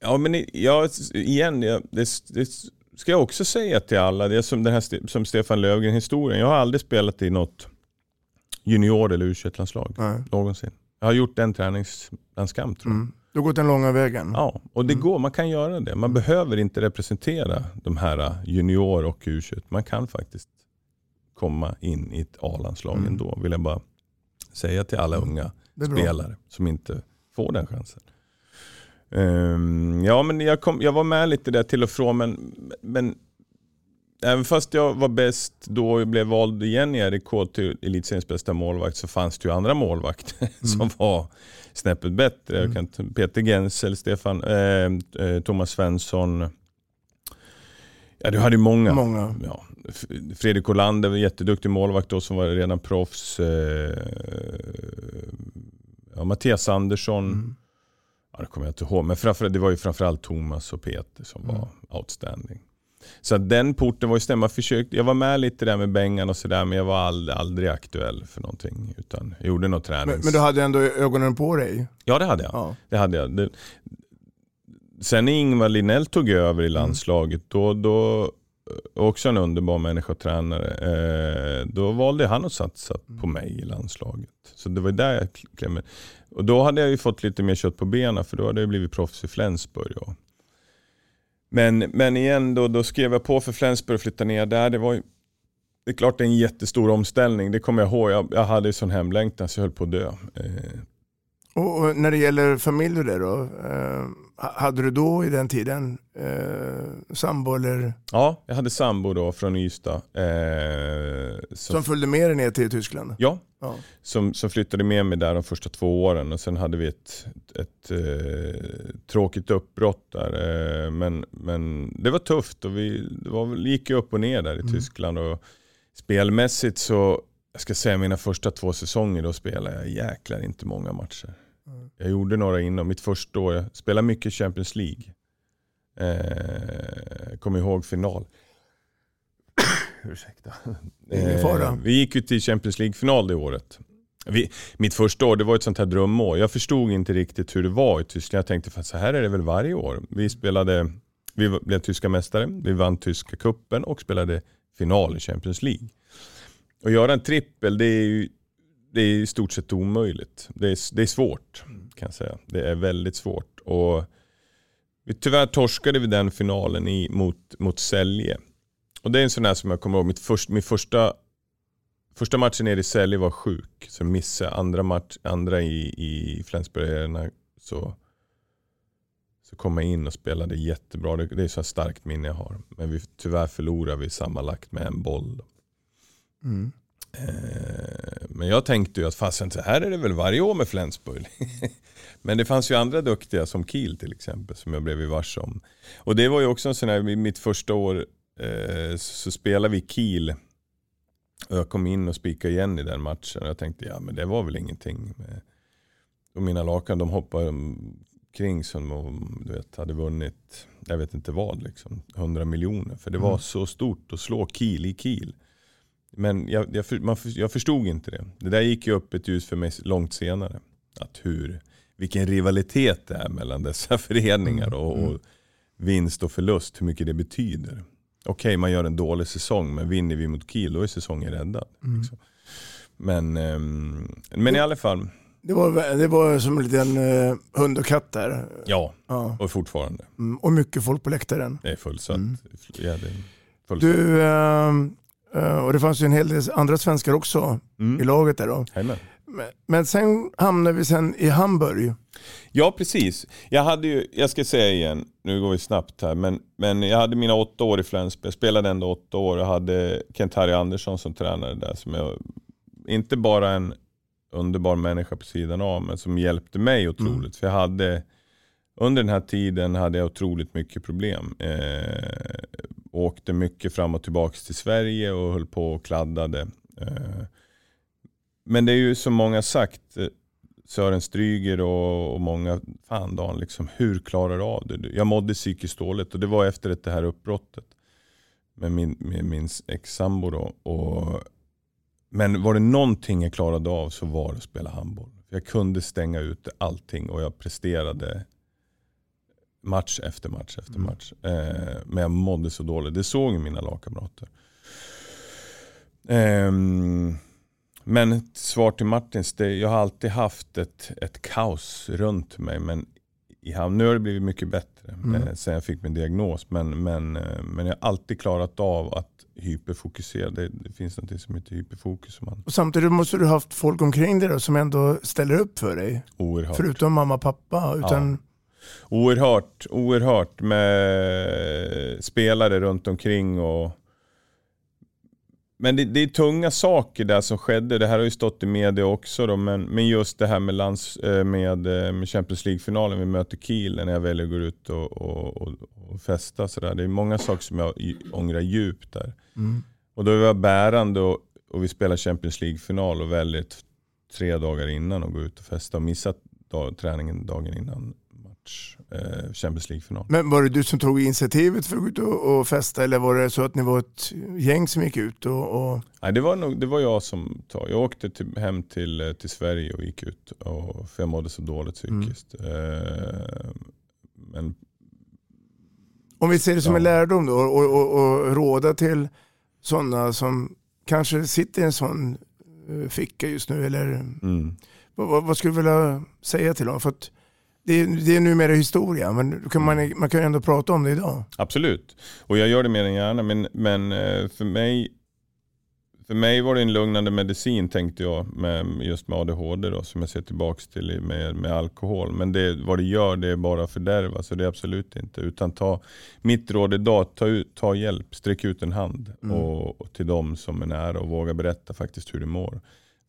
Ja, men ja, igen, det, det, ska jag också säga till alla. Det är som, den här, som Stefan Löfgren-historien. Jag har aldrig spelat i något junior eller u landslag någonsin. Jag har gjort en träningslandskamp tror jag. Mm. Du har gått den långa vägen. Ja, och det mm. går. Man kan göra det. Man behöver inte representera de här junior och u Man kan faktiskt komma in i ett A-landslag mm. ändå. Vill jag bara säga till alla mm. unga spelare som inte får den chansen. Um, ja, men jag, kom, jag var med lite där till och från, men, men även fast jag var bäst då och blev vald igen i RIK till elitseriens bästa målvakt så fanns det ju andra målvakter mm. som var snäppet bättre. Mm. Kan, Peter Gensel, Stefan, eh, eh, Thomas Svensson. Ja, du hade ju många. många. Ja. Fredrik Olander var jätteduktig målvakt då som var redan proffs. Eh, ja, Mattias Andersson. Mm. Ja, det kommer jag inte ihåg. Men framför, det var ju framförallt Thomas och Peter som mm. var outstanding. Så den porten var ju stämma. Försökte, jag var med lite där med Bengan och sådär men jag var aldrig, aldrig aktuell för någonting. Utan jag gjorde något tränings... Men, men, du hade ändå ögonen på dig? Ja det hade jag. Ja. Det hade jag. Det, sen när Ingvar Linell tog över i mm. landslaget, då, då också en underbar människa och tränare. Eh, då valde han att satsa på mm. mig i landslaget. Så det var där jag klämde. Och då hade jag ju fått lite mer kött på benen för då hade jag blivit proffs i Flensburg. Ja. Men, men igen, då, då skrev jag på för Flensburg och flyttade ner där. Det var ju, det är klart det är en jättestor omställning, det kommer jag ihåg. Jag, jag hade ju sån hemlängtan så jag höll på att dö. Eh. Och, och, när det gäller familj där då? Eh, hade du då i den tiden eh, sambo eller? Ja, jag hade sambo då från Ystad. Eh, som, som följde med dig ner till Tyskland? Ja, ja. Som, som flyttade med mig där de första två åren. Och sen hade vi ett, ett eh, tråkigt uppbrott där. Eh, men, men det var tufft och vi det var, gick upp och ner där i mm. Tyskland. Och spelmässigt så, jag ska säga mina första två säsonger då spelade jag jäklar inte många matcher. Jag gjorde några innan mitt första år. Jag spelade mycket Champions League. Eh, kom ihåg final. Ursäkta. Eh, vi gick ju till Champions League-final det året. Vi, mitt första år det var ett sånt här drömår. Jag förstod inte riktigt hur det var i Tyskland. Jag tänkte att så här är det väl varje år. Vi spelade, vi blev tyska mästare, vi vann tyska kuppen och spelade final i Champions League. Och göra en trippel det är ju det är i stort sett omöjligt. Det är, det är svårt kan jag säga. Det är väldigt svårt. Och vi, tyvärr torskade vi den finalen i, mot, mot Sälje. Och det är en sån här som jag kommer ihåg, mitt först, min första, första matchen nere i Sälje var sjuk. Så missade andra, match, andra i, i Flensburg så, så kom jag in och spelade jättebra. Det, det är så starkt minne jag har. Men vi, tyvärr förlorade vi sammanlagt med en boll. Mm. Eh, men jag tänkte ju att fasen så här är det väl varje år med Flensburg. Men det fanns ju andra duktiga som Kiel till exempel som jag blev varse om. Och det var ju också en sån här, mitt första år eh, så spelade vi Kiel. Och jag kom in och spikade igen i den matchen. Och jag tänkte ja men det var väl ingenting. Och mina lakan de hoppade kring som om du vet, hade vunnit, jag vet inte vad, liksom, 100 miljoner. För det var mm. så stort att slå Kiel i Kiel. Men jag, jag, man, jag förstod inte det. Det där gick ju upp ett ljus för mig långt senare. Att hur, vilken rivalitet det är mellan dessa föreningar och, mm. och vinst och förlust. Hur mycket det betyder. Okej, okay, man gör en dålig säsong men vinner vi mot Kiel då är säsongen räddad. Mm. Liksom. Men, ehm, men i alla fall, Det var, det var som en liten eh, hund och katt där. ja, Ja. och fortfarande. Mm, och mycket folk på läktaren. Det är fullsatt. Ja, det är fullsatt. Du, eh, och det fanns ju en hel del andra svenskar också Mm. i laget där då. Jajamän. Men, sen hamnade vi sen i Hamburg. Ja, precis. Jag hade ju, jag ska säga igen, nu går vi snabbt här, men, men jag hade mina åtta år i Flensburg. Jag spelade ändå åtta år och hade Kent-Harry Andersson som tränare där. Som jag, inte bara en underbar människa på sidan av, men som hjälpte mig otroligt. För jag hade, under den här tiden hade jag otroligt mycket problem. Eh, åkte mycket fram och tillbaka till Sverige och höll på och kladdade. Eh, men det är ju som många sagt, eh, Sören Stryger och, och många, fan Dan, liksom, hur klarar du av det? Jag mådde psykiskt dåligt och det var efter det här uppbrottet med min, med min ex-sambo. Och, men var det någonting jag klarade av så var det att spela handboll. Jag kunde stänga ut allting och jag presterade match efter match efter match. Eh, men jag mådde så dåligt. Det såg mina lagkamrater. Ehm, men svar till Martins, det, jag har alltid haft ett, ett kaos runt mig. Men i hamn, nu har det blivit mycket bättre Mm. eh, sen jag fick min diagnos. Men, men, eh, men jag har alltid klarat av att hyperfokusera. Det, det finns något som heter hyperfokus. Som man, Och samtidigt måste du ha haft folk omkring dig då, som ändå ställer upp för dig. oerhört. Förutom mamma och pappa. Utan, Oerhört, oerhört med spelare runt omkring. Och... Men det, det är tunga saker där som skedde. Det här har ju stått i media också. Då, men, men just det här med, lands, eh, med, eh, med Champions League-finalen, vi möter Kiel när jag väljer att gå ut och, och, och, och festa. Så där. Det är många saker som jag ångrar djupt där. Mm. Och då var jag bärande och, och vi spelar Champions League-final och väljer tre dagar innan och gå ut och festa och missat dag, träningen dagen innan match, eh, Champions League-final. Men var det du som tog initiativet för att gå ut och, och festa eller var det så att ni var ett gäng som gick ut? Och, och... Nej, det, var nog, det var jag som tog. Jag åkte till, hem till, eh, till Sverige och gick ut. Och, för jag mådde så dåligt psykiskt. Eh, men Om vi ser det som Ja. en lärdom då och, och, och råda till sådana som kanske sitter i en sån eh, ficka just nu. Eller, mm, vad skulle du vilja säga till dem? För att det, är, det är numera historia men kan man, man kan ju ändå prata om det idag. Absolut. Och jag gör det mer än gärna. Men, men eh, för, mig, för mig var det en lugnande medicin tänkte jag. Med, just med ADHD då, som jag ser tillbaka till med, med alkohol. Men det, vad det gör det är bara fördärva. Så det är absolut inte. Utan ta, mitt råd idag, ta, ut, ta hjälp. Sträck ut en hand. Mm. Och, och till dem som är nära och våga berätta faktiskt hur du mår.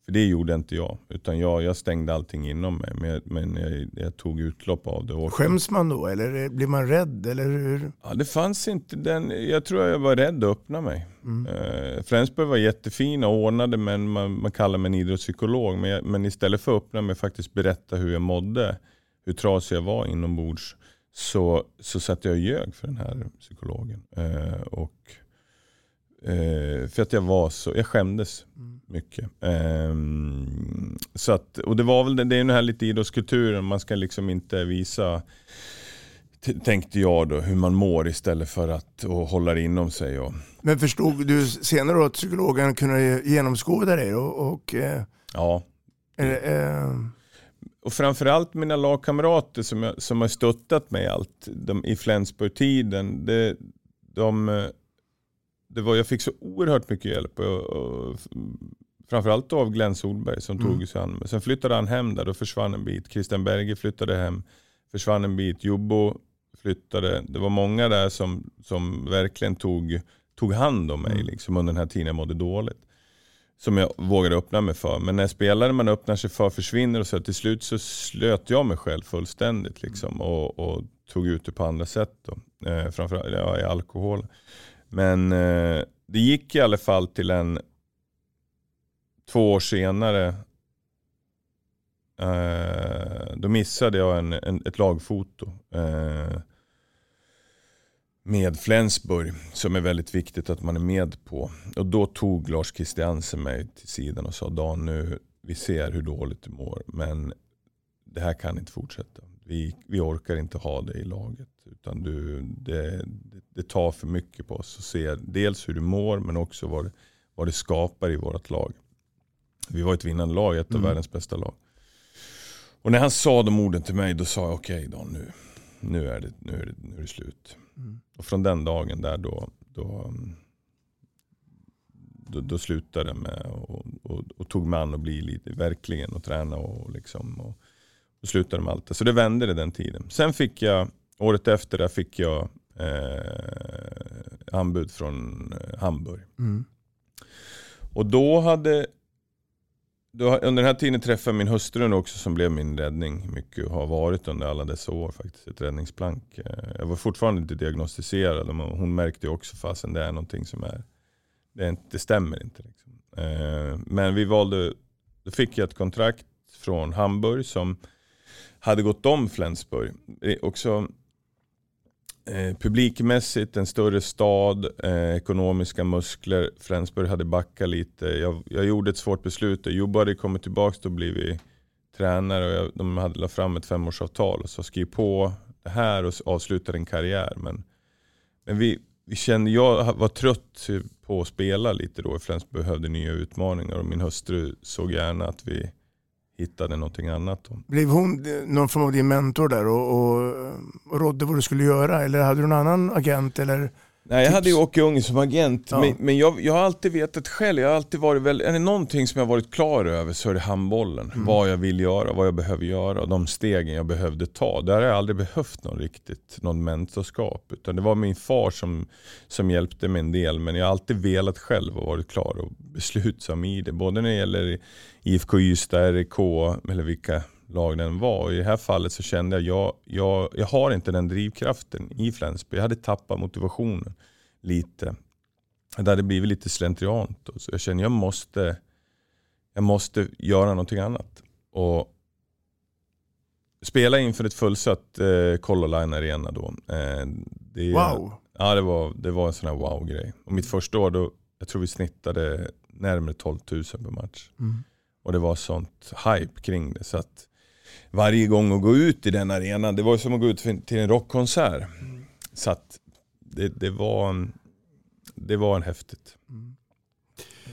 För det gjorde inte jag. Utan jag, jag stängde allting inom mig. Men, jag, men jag, jag tog utlopp av det. Och Skäms man då eller blir man rädd? Eller hur? Ja, det fanns inte den, jag tror jag var rädd att öppna mig. Mm. Eh, Flensburg var jättefina och ordnade men man, man kallar mig en idrottspsykolog. Men, jag, men istället för att öppna mig faktiskt berätta hur jag mådde, hur trasig jag var inombords, så, så satt jag och ljög för den här psykologen. Eh, och, eh, för att jag var så, jag skämdes mycket. Ehm, så att, och det var väl det, det är den här lite idrottskulturen, man ska liksom inte visa tänkte jag då, hur man mår istället för att och hålla det inom sig. Och, Men förstod du senare då att psykologen kunde genomskåda dig då, och eh, ja. eh, eh, och framförallt mina lagkamrater som, jag, som har stöttat mig allt de, i Flensburg-tiden. Det, de, eh, det var, jag fick så oerhört mycket hjälp. Och, och, framförallt av Glenn Solberg som Mm. tog sig an. Sen flyttade han hem där, då försvann en bit. Christian Berger flyttade hem, försvann en bit. Jobbo flyttade. Det var många där som, som verkligen tog, tog hand om mig liksom, under den här tiden jag mådde dåligt. Som jag vågade öppna mig för. Men när spelare man öppnar sig för försvinner och så till slut så slöt jag mig själv fullständigt. Liksom, och, och tog ut det på andra sätt. Då. Eh, framförallt ja, i alkohol. Men eh, det gick i alla fall till en två år senare eh, då missade jag en, en, ett lagfoto eh, med Flensburg som är väldigt viktigt att man är med på. Och då tog Lars Christiansen mig till sidan och sa Dan nu, vi ser hur dåligt du mår men det här kan inte fortsätta. Vi, vi orkar inte ha dig i laget. Utan du, det, det, tar för mycket på oss att se dels hur du mår men också vad vad det skapar i vårt lag. Vi var ett vinnande lag, ett av Mm. världens bästa lag. Och när han sa de orden till mig, då sa jag okej Dan, nu, nu, är det, nu, är det, nu är det slut. Mm. Och från den dagen där då, då, då, då slutade jag med och, och, och tog mig an och bli lite, verkligen och träna och liksom. Och, och slutade med allt det. Så det vände det den tiden. Sen fick jag, året efter där fick jag eh, anbud från eh, Hamburg. Mm. Och då hade, då, under den här tiden träffade jag min hustru också som blev min räddning. Mycket har varit under alla dessa år faktiskt. Ett räddningsplank. Eh, Jag var fortfarande inte diagnostiserad. Hon märkte också fasen det är någonting som är, det, är inte, det stämmer inte. Liksom. Eh, Men vi valde, då fick jag ett kontrakt från Hamburg som hade gått om Flensburg. Är Också Eh, publikmässigt en större stad, eh, ekonomiska muskler. Flensburg hade backat lite. Jag, jag gjorde ett svårt beslut. Jobbe hade kommit tillbaka och blivit tränare. Och jag, de hade lagt fram ett femårsavtal. Och så skriv på det här och avsluta din karriär. Men, men vi, vi kände, jag var trött på att spela lite då. Flensburg behövde nya utmaningar. Och min hustru såg gärna att vi hittade någonting annat. Då. Blev hon någon form av din mentor där och, och, och rådde vad du skulle göra? Eller hade du någon annan agent? Eller? Nej, jag hade ju Åke Unge som agent, Ja. men, men jag, jag har alltid vetat själv, jag har alltid varit väl, är det någonting som jag varit klar över så är det handbollen. Mm. Vad jag vill göra, vad jag behöver göra, de stegen jag behövde ta. Där har jag aldrig behövt någon riktigt, någon mentorskap. Utan det var min far som, som hjälpte mig en del, men jag har alltid velat själv och varit klar och beslutsam i det. Både när det gäller IFK Ystad, RIK eller vilka lag den var. Och I det här fallet så kände jag, jag, jag, jag har inte den drivkraften i Flensburg. Jag hade tappat motivationen lite. Det hade blivit lite slentriant. då. Så jag känner jag måste, jag måste göra någonting annat. Och spela inför ett fullsatt eh, Color Line Arena då. Eh, det, Wow. Ja, det var, det var en sån här wow-grej. Och mitt första år då, jag tror vi snittade närmare 12 000 per match. Mm. Och det var sånt hype kring det. Så att varje gång att gå ut i den arenan, det var ju som att gå ut till en rockkonsert. Så att det, det, var, en, det var en häftigt.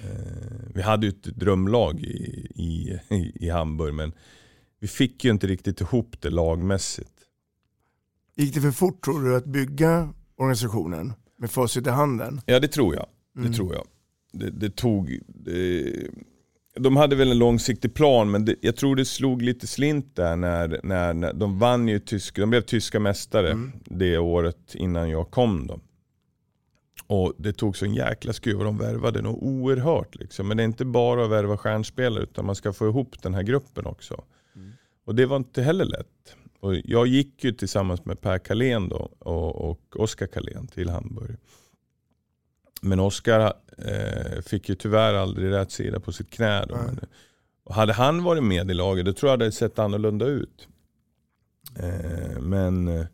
Eh, vi hade ju ett drömlag i, i, i Hamburg men vi fick ju inte riktigt ihop det lagmässigt. Gick det för fort tror du att bygga organisationen med facit i handen? Ja det tror jag. Mm. Det tror jag. Det, det tog... Det, de hade väl en långsiktig plan men det, jag tror det slog lite slint där när, när, när de vann ju tysk, de blev tyska mästare Mm. det året innan jag kom då. Och det tog så en jäkla skruv och de värvade nog oerhört. Liksom. Men det är inte bara att värva stjärnspelare utan man ska få ihop den här gruppen också. Och det var inte heller lätt. Och jag gick ju tillsammans med Per Kalén då och, och Oskar Kalén till Hamburg. Men Oskar eh, fick ju tyvärr aldrig rätt sida på sitt knä. Då. Men, och hade han varit med i laget då tror jag det hade sett annorlunda ut. Eh, men,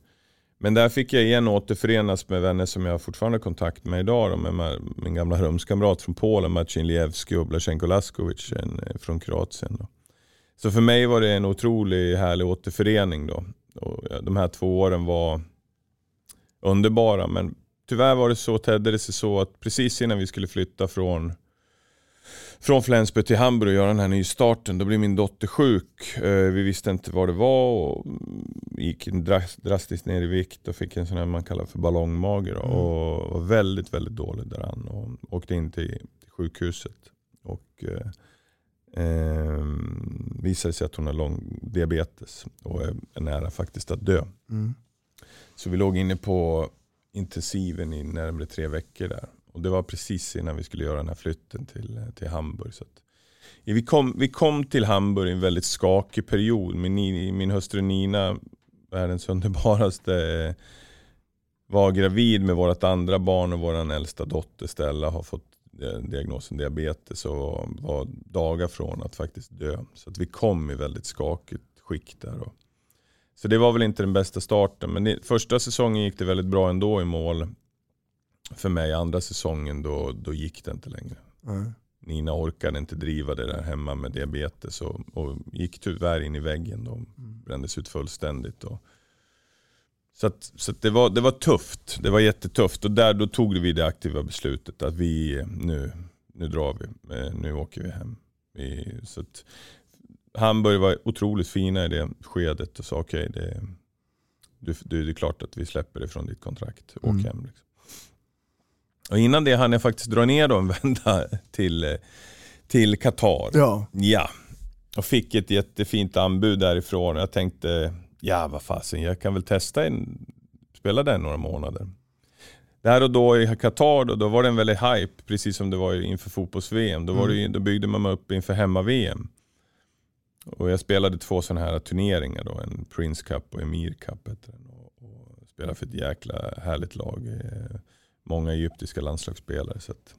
men där fick jag igen återförenas med vänner som jag fortfarande har kontakt med idag. Då, med min gamla rumskamrat från Polen, Marcin Lievski och Blasjenko Laskovic en, eh, från Kroatien. Då. Så för mig var det en otrolig härlig återförening. Då. Och de här två åren var underbara. Men tyvärr var det så, tedde det sig så att precis innan vi skulle flytta från, från Flensburg till Hamburg och göra den här nystarten, då blev min dotter sjuk. Eh, Vi visste inte vad det var och gick dras- drastiskt ner i vikt och fick en sån här man kallar för ballongmage. Då, och var väldigt, väldigt dålig däran och åkte in till, sjukhuset. Och, eh, eh, visade sig att hon har lång diabetes och är är nära faktiskt att dö. Mm. Så vi låg inne på intensiven i närmare tre veckor där. Och det var precis innan vi skulle göra den här flytten till, till Hamburg. Så att, vi, kom, vi kom till Hamburg i en väldigt skakig period. Min, min hustru Nina, världens underbaraste, eh, var gravid med vårt andra barn och vår äldsta dotter Stella har fått eh, diagnosen diabetes och var dagar från att faktiskt dö. Så att vi kom i väldigt skakigt skick där. Och, så det var väl inte den bästa starten. Men det, första säsongen gick det väldigt bra ändå i mål. För mig andra säsongen då, då gick det inte längre. Nej. Nina orkade inte driva det där hemma med diabetes och, och gick tyvärr in i väggen. Då, brändes ut fullständigt. Och, så att, så att det, var, det var tufft. Det var jättetufft. Och där då tog vi det aktiva beslutet att vi nu, nu drar vi. Eh, Nu åker vi hem. I, så att, Hamburg var otroligt fina i det skedet och sa okej, okay, det, du, du, det är klart att vi släpper det från ditt kontrakt. Åk Mm. hem. Liksom. Och innan det hann jag faktiskt dra ner då en vända till, till Qatar. Ja. ja. Och fick ett jättefint anbud därifrån. Jag tänkte, ja vad fasen, jag kan väl testa en, spela den några månader. Där och då i Qatar, då, då var det en väldigt hype, precis som det var inför fotbolls-VM. Då, var det, ju- då byggde man upp inför hemma-VM. Och jag spelade två sådana här turneringar, då, en Prince Cup och Emir Cup. heter den. Och, och spelade för ett jäkla härligt lag. eh, Många egyptiska landslagsspelare. Så att,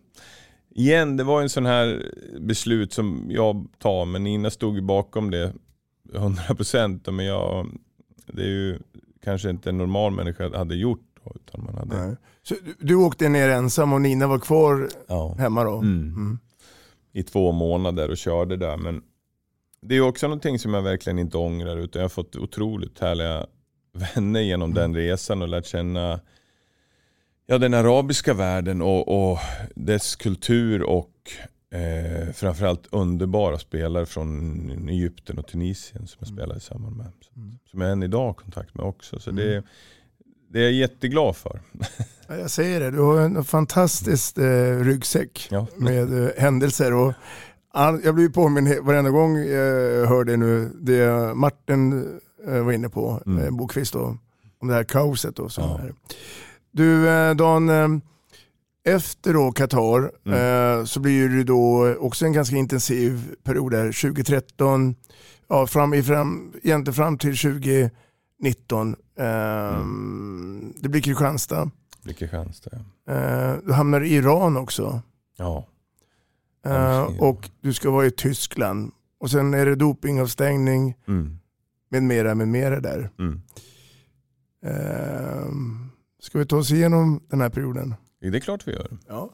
igen, det var en sån här beslut som jag tar, men Nina stod ju bakom det 100%. Men jag, det är ju kanske inte en normal människa hade gjort. Då, utan man hade, Nej. Så du, åkte ner ensam och Nina var kvar Ja. hemma då? Mm. i två månader och körde där. Men det är också någonting som jag verkligen inte ångrar utan jag har fått otroligt härliga vänner genom den resan och lärt känna ja, den arabiska världen och, och dess kultur och eh, framförallt underbara spelare från Egypten och Tunisien som jag spelade samman med. Som jag än idag har kontakt med också. Så det, det är jag jätteglad för. Ja, Jag säger det, du har en fantastisk eh, ryggsäck Ja. med eh, händelser. Och jag blir påminn he- varenda gång jag hör det nu, det Martin eh, var inne på, Mm. eh, Bokvist då, om det här kaoset. Och så Ja. Du eh, Dan, efter då Qatar Mm. så blir det då också en ganska intensiv period där, 2013, ja, fram, i fram, egentligen fram till 2019. Eh, Mm. Det blir Kristianstad. Blir Kristianstad. ja. Du hamnar i Iran också. Ja. Eh, och du ska vara i Tyskland. Och sen är det dopingavstängning Mm. med mera, med mera där. Mm. Eh, ska vi ta oss igenom den här perioden? Det är klart vi gör. Ja.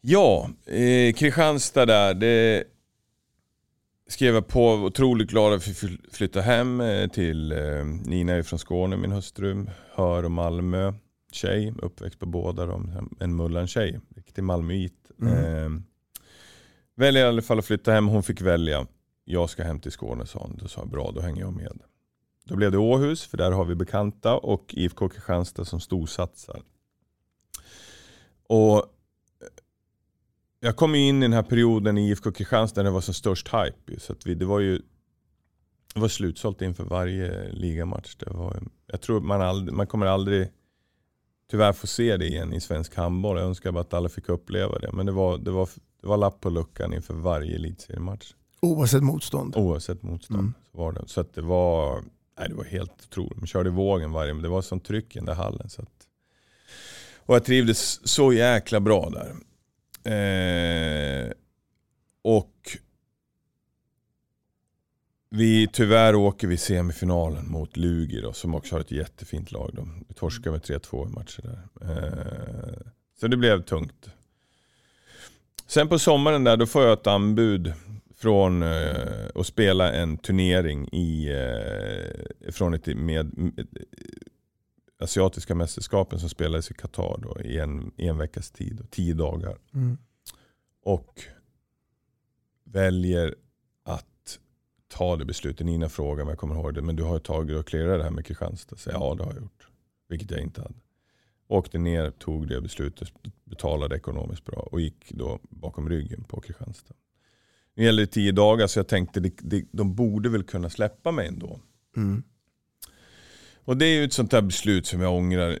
Ja, eh, Kristianstad där. Det skrev jag på. Otroligt glad att vi fly- flyttade hem eh, till eh, Nina är från Skåne, min hustru. Hör och Malmö. Tjej, uppväxt på båda dem. En Mullan-tjej. Riktig Malmöit. Mm. Eh, väljer i alla fall att flytta hem. Hon fick välja. Jag ska hem till Skåne sa hon. Då sa jag bra, då hänger jag med. Då blev det Åhus, för där har vi bekanta och IFK Kristianstad som storsatsar. Och eh, jag kom ju in i den här perioden i IFK Kristianstad när det var som störst hype. Så att vi, det var ju det var slutsålt inför varje ligamatch. Det var, jag tror man, aldrig, man kommer aldrig tyvärr få se det igen i svensk handboll. Jag önskar bara att alla fick uppleva det. Men det var, det var, det var lapp på luckan inför varje elitseriematch. Oavsett motstånd. Oavsett motstånd. Mm. Så, var det. så att det var nej, det var helt otroligt. Man körde vågen varje, men det var sån tryck i den där hallen. Så att, och jag trivdes så jäkla bra där. Eh, och vi, tyvärr åker vi semifinalen mot Lugi då, som också har ett jättefint lag. Då. Vi torskar med 3-2 i matcher där. Eh, så det blev tungt. Sen på sommaren där, då får jag ett anbud från eh, att spela en turnering i, eh, från ett med, med asiatiska mästerskapen som spelades i Qatar då, i en, en veckas tid, då, tio dagar. Mm. Och väljer ta det beslutet. Nina frågar om jag kommer ihåg det, men du har tagit och clearat det här med Kristianstad. Så ja, det har jag gjort. Vilket jag inte hade. Åkte ner, tog det beslutet, betalade ekonomiskt bra och gick då bakom ryggen på Kristianstad. Nu gällde det tio dagar så jag tänkte det, det, de borde väl kunna släppa mig ändå. Mm. Och det är ju ett sånt där beslut som jag ångrar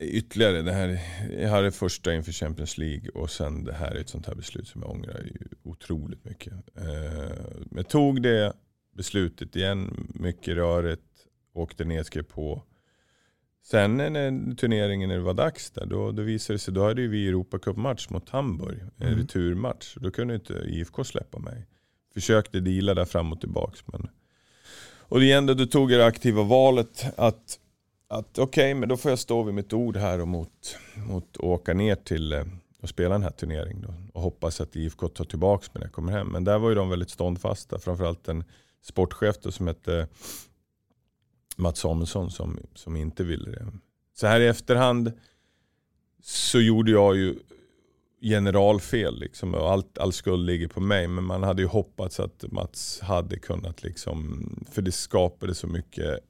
ytterligare. Det här, jag hade första inför Champions League och sen det här är ett sånt här beslut som jag ångrar otroligt mycket. Eh, Men jag tog det beslutet igen, mycket rörigt, åkte ner, skrev på. Sen när turneringen när det var dags där, då, då visade det sig, då hade vi Europacupmatch mot Hamburg, en Mm. returmatch. Då kunde inte IFK släppa mig. Försökte deala där fram och tillbaks men och igen då, då tog jag det aktiva valet att, att okej, men då får jag stå vid mitt ord här och mot, mot att åka ner till eh, och spela den här turneringen då. Och hoppas att IFK tar tillbaka mig när jag kommer hem. Men där var ju de väldigt ståndfasta. Framförallt en sportchef då, som hette Mats Samuelsson som, som inte ville det. Så här i efterhand så gjorde jag ju generalfel liksom, och allt, all skuld ligger på mig. Men man hade ju hoppats att Mats hade kunnat, liksom, för det skapade så mycket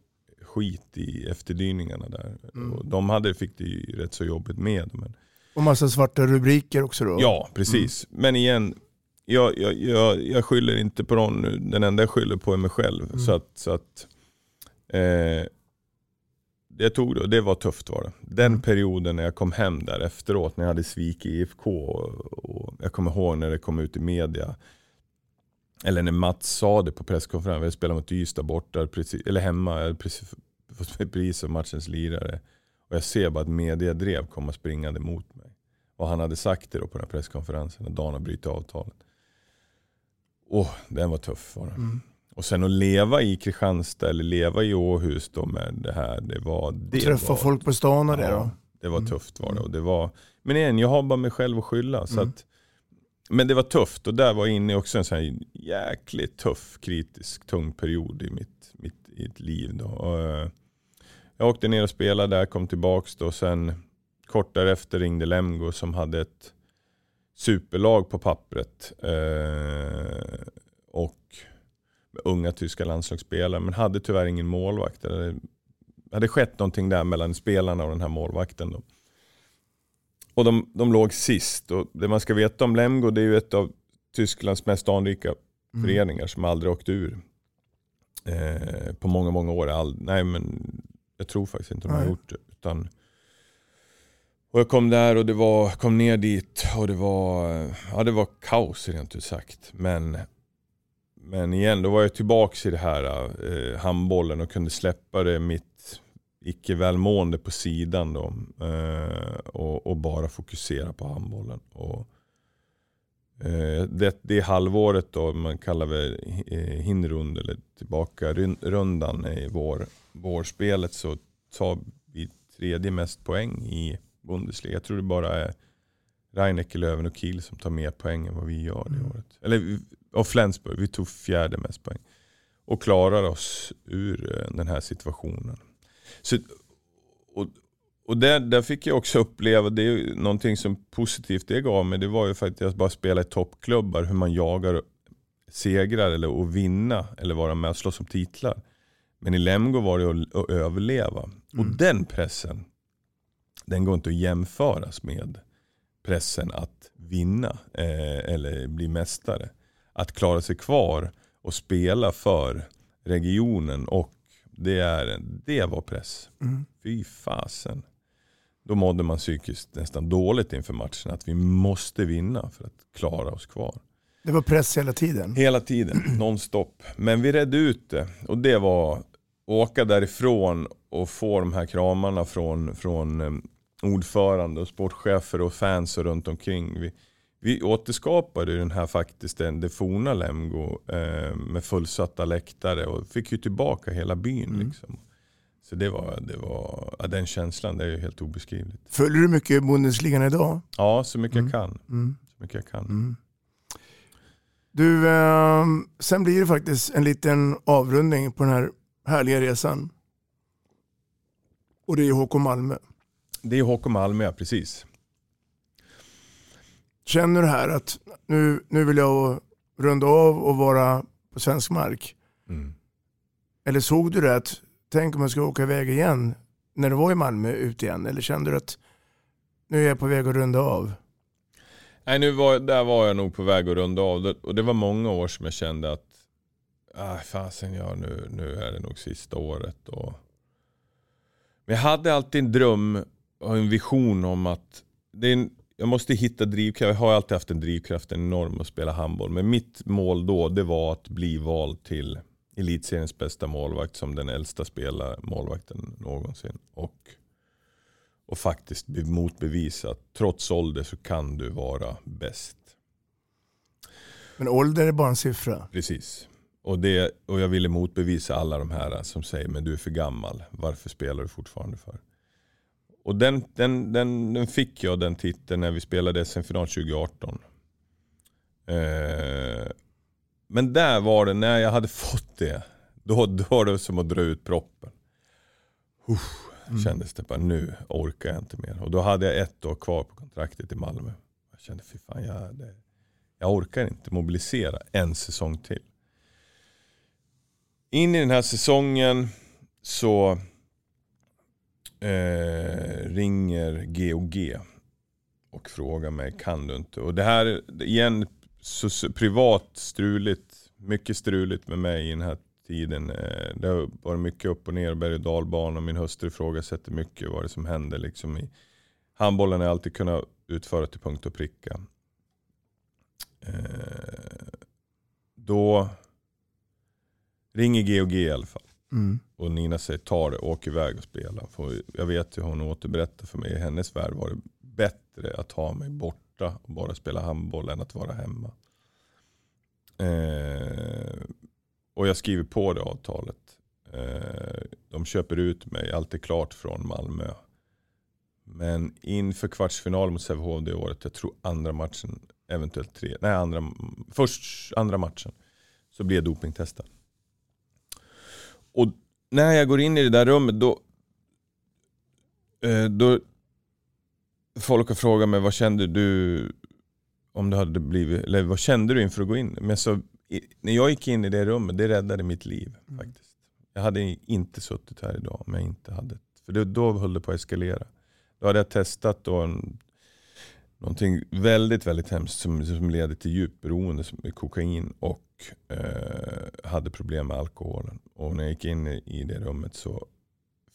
skit i efterdyningarna där. Mm. Och de hade, fick det ju rätt så jobbigt med. Men, Och massa svarta rubriker också då? Ja, precis. Men igen, jag, jag, jag, jag skyller inte på någon nu. Den enda jag skyller på är mig själv. Så att, så att eh, det jag tog då, det var tufft var det. Den perioden när jag kom hem där efteråt, när jag hade svikit IFK. Och, och jag kommer ihåg när det kom ut i media. Eller när Mats sa det på presskonferensen, vi spelade mot Ystad borta, precis, eller hemma, precis fått pris som matchens lirare. Och jag ser bara att mediedrev komma springande mot mig. Och han hade sagt det då på den här presskonferensen, när Dana bryter avtalet. Åh, den var tuff var den. Och sen att leva i Kristianstad eller leva i Åhus då med det här. Det var, det Träffa var, folk på stan och det då? det var tufft var det. Och det var, men igen, jag har bara mig själv att skylla. Så Mm. att, men det var tufft och där var jag inne i också en sån här jäkligt tuff, kritisk, tung period i mitt, i ett liv. Då. Och, eh, jag åkte ner och spelade där, kom tillbaks då. Sen kort därefter ringde Lemgo som hade ett superlag på pappret. Eh, och unga tyska landslagsspelare. Men hade tyvärr ingen målvakt. Det hade, hade skett någonting där mellan spelarna och den här målvakten. Då. Och de, de låg sist. Och det man ska veta om Lemgo det är ju ett av Tysklands mest anrika föreningar som aldrig åkt ur. Eh, på många, många år. All, nej men jag tror faktiskt inte de har Nej. gjort det. Utan, och jag kom där och det var, kom ner dit och det var, ja, det var kaos rent ut sagt. Men, men igen, då var jag tillbaka i det här eh, handbollen och kunde släppa det mitt icke välmående på sidan då. Eh, och, och bara fokusera på handbollen. Och, det, det halvåret då, man kallar det eh, hinrund eller tillbaka run- rundan i vår, vårspelet så tar vi tredje mest poäng i Bundesliga. Jag tror det bara är Reinecke, Löven och Kiel som tar mer poäng än vad vi gör det året. Eller och Flensburg, vi tog fjärde mest poäng. Och klarar oss ur eh, den här situationen. Så, och och där, där fick jag också uppleva, det är någonting som positivt det gav mig, det var ju faktiskt att bara spela i toppklubbar, hur man jagar segrar eller att vinna eller vara med och slåss om titlar. Men i Lemgo var det att, att överleva. Och den pressen, den går inte att jämföras med pressen att vinna eh, eller bli mästare. Att klara sig kvar och spela för regionen och det, är, det var press. Fy fasen. Då mådde man psykiskt nästan dåligt inför matchen. Att vi måste vinna för att klara oss kvar. Det var press hela tiden? Hela tiden, nonstop. Men vi redde ut det. Och det var åka därifrån och få de här kramarna från, från eh, ordförande och sportchefer och fans och runt omkring. Vi, vi återskapade den här faktiskt den, det forna Lemgo eh, med fullsatta läktare och fick ju tillbaka hela byn. Liksom. Så det var, det var, ja, den känslan det är ju helt obeskrivligt. Följer du mycket Bundesligan idag? Ja, så mycket jag kan. Mm. Så mycket jag kan. Du, eh, sen blir det faktiskt en liten avrundning på den här härliga resan. Och det är HK Malmö. Det är HK Malmö, precis. Känner du här att nu, nu vill jag runda av och vara på svensk mark? Mm. Eller såg du det att, tänk om jag ska åka iväg igen när du var i Malmö ut igen? Eller kände du att nu är jag på väg att runda av? Nej, nu var, där var jag nog på väg att runda av det. Och det var många år som jag kände att ah, fasen, ja, nu, nu är det nog sista året. Och... Men jag hade alltid en dröm och en vision om att det är en, jag måste hitta drivkraft. Jag har alltid haft en drivkraft, en enorm att spela handboll. Men mitt mål då det var att bli vald till elitseriens bästa målvakt som den äldsta spelare, målvakten någonsin. Och, och faktiskt be- motbevisa att trots ålder så kan du vara bäst. Men ålder är bara en siffra. Precis. Och, det, och jag ville motbevisa alla de här som säger men du är för gammal. Varför spelar du fortfarande för? Och den, den, den, den fick jag den titeln när vi spelade SM-final 2018. Eh, men där var det, när jag hade fått det, då, då var det som att dra ut proppen. Uff, Kändes det bara, nu orkar jag inte mer. Och då hade jag ett år kvar på kontraktet i Malmö. Jag kände, fy fan, jag, det, jag orkar inte mobilisera en säsong till. In i den här säsongen så eh, ringer GOG och frågar mig, kan du inte? Och det här, igen, så, så, privat struligt, mycket struligt med mig i den här tiden. Eh, det har varit mycket upp och ner, berg och dalbana. Min hustru ifrågasätter mycket vad det som händer. Liksom i, handbollen har jag alltid kunnat utföra till punkt och pricka. Eh, då ringer GOG i alla fall. Mm. Och Nina säger ta det, åk iväg och spela. För jag vet ju hon återberättar för mig, i hennes värld var det bättre att ha mig borta och bara spela handboll än att vara hemma. Eh, och jag skriver på det avtalet. Eh, de köper ut mig, allt är klart från Malmö. Men inför kvartsfinal mot Sävehof det året, jag tror andra matchen, eventuellt tre, nej andra, först andra matchen, så blir jag dopingtestad. Och när jag går in i det där rummet då, eh, då folk har frågat mig vad kände du om du hade blivit, eller vad kände du inför att gå in? Men så, när jag gick in i det rummet, det räddade mitt liv. faktiskt. Jag hade inte suttit här idag om jag inte hade, för det, då höll det på att eskalera. Då hade jag testat då en, någonting väldigt, väldigt hemskt som, som leder till djupt beroende, som kokain och eh, hade problem med alkoholen. Och när jag gick in i det rummet så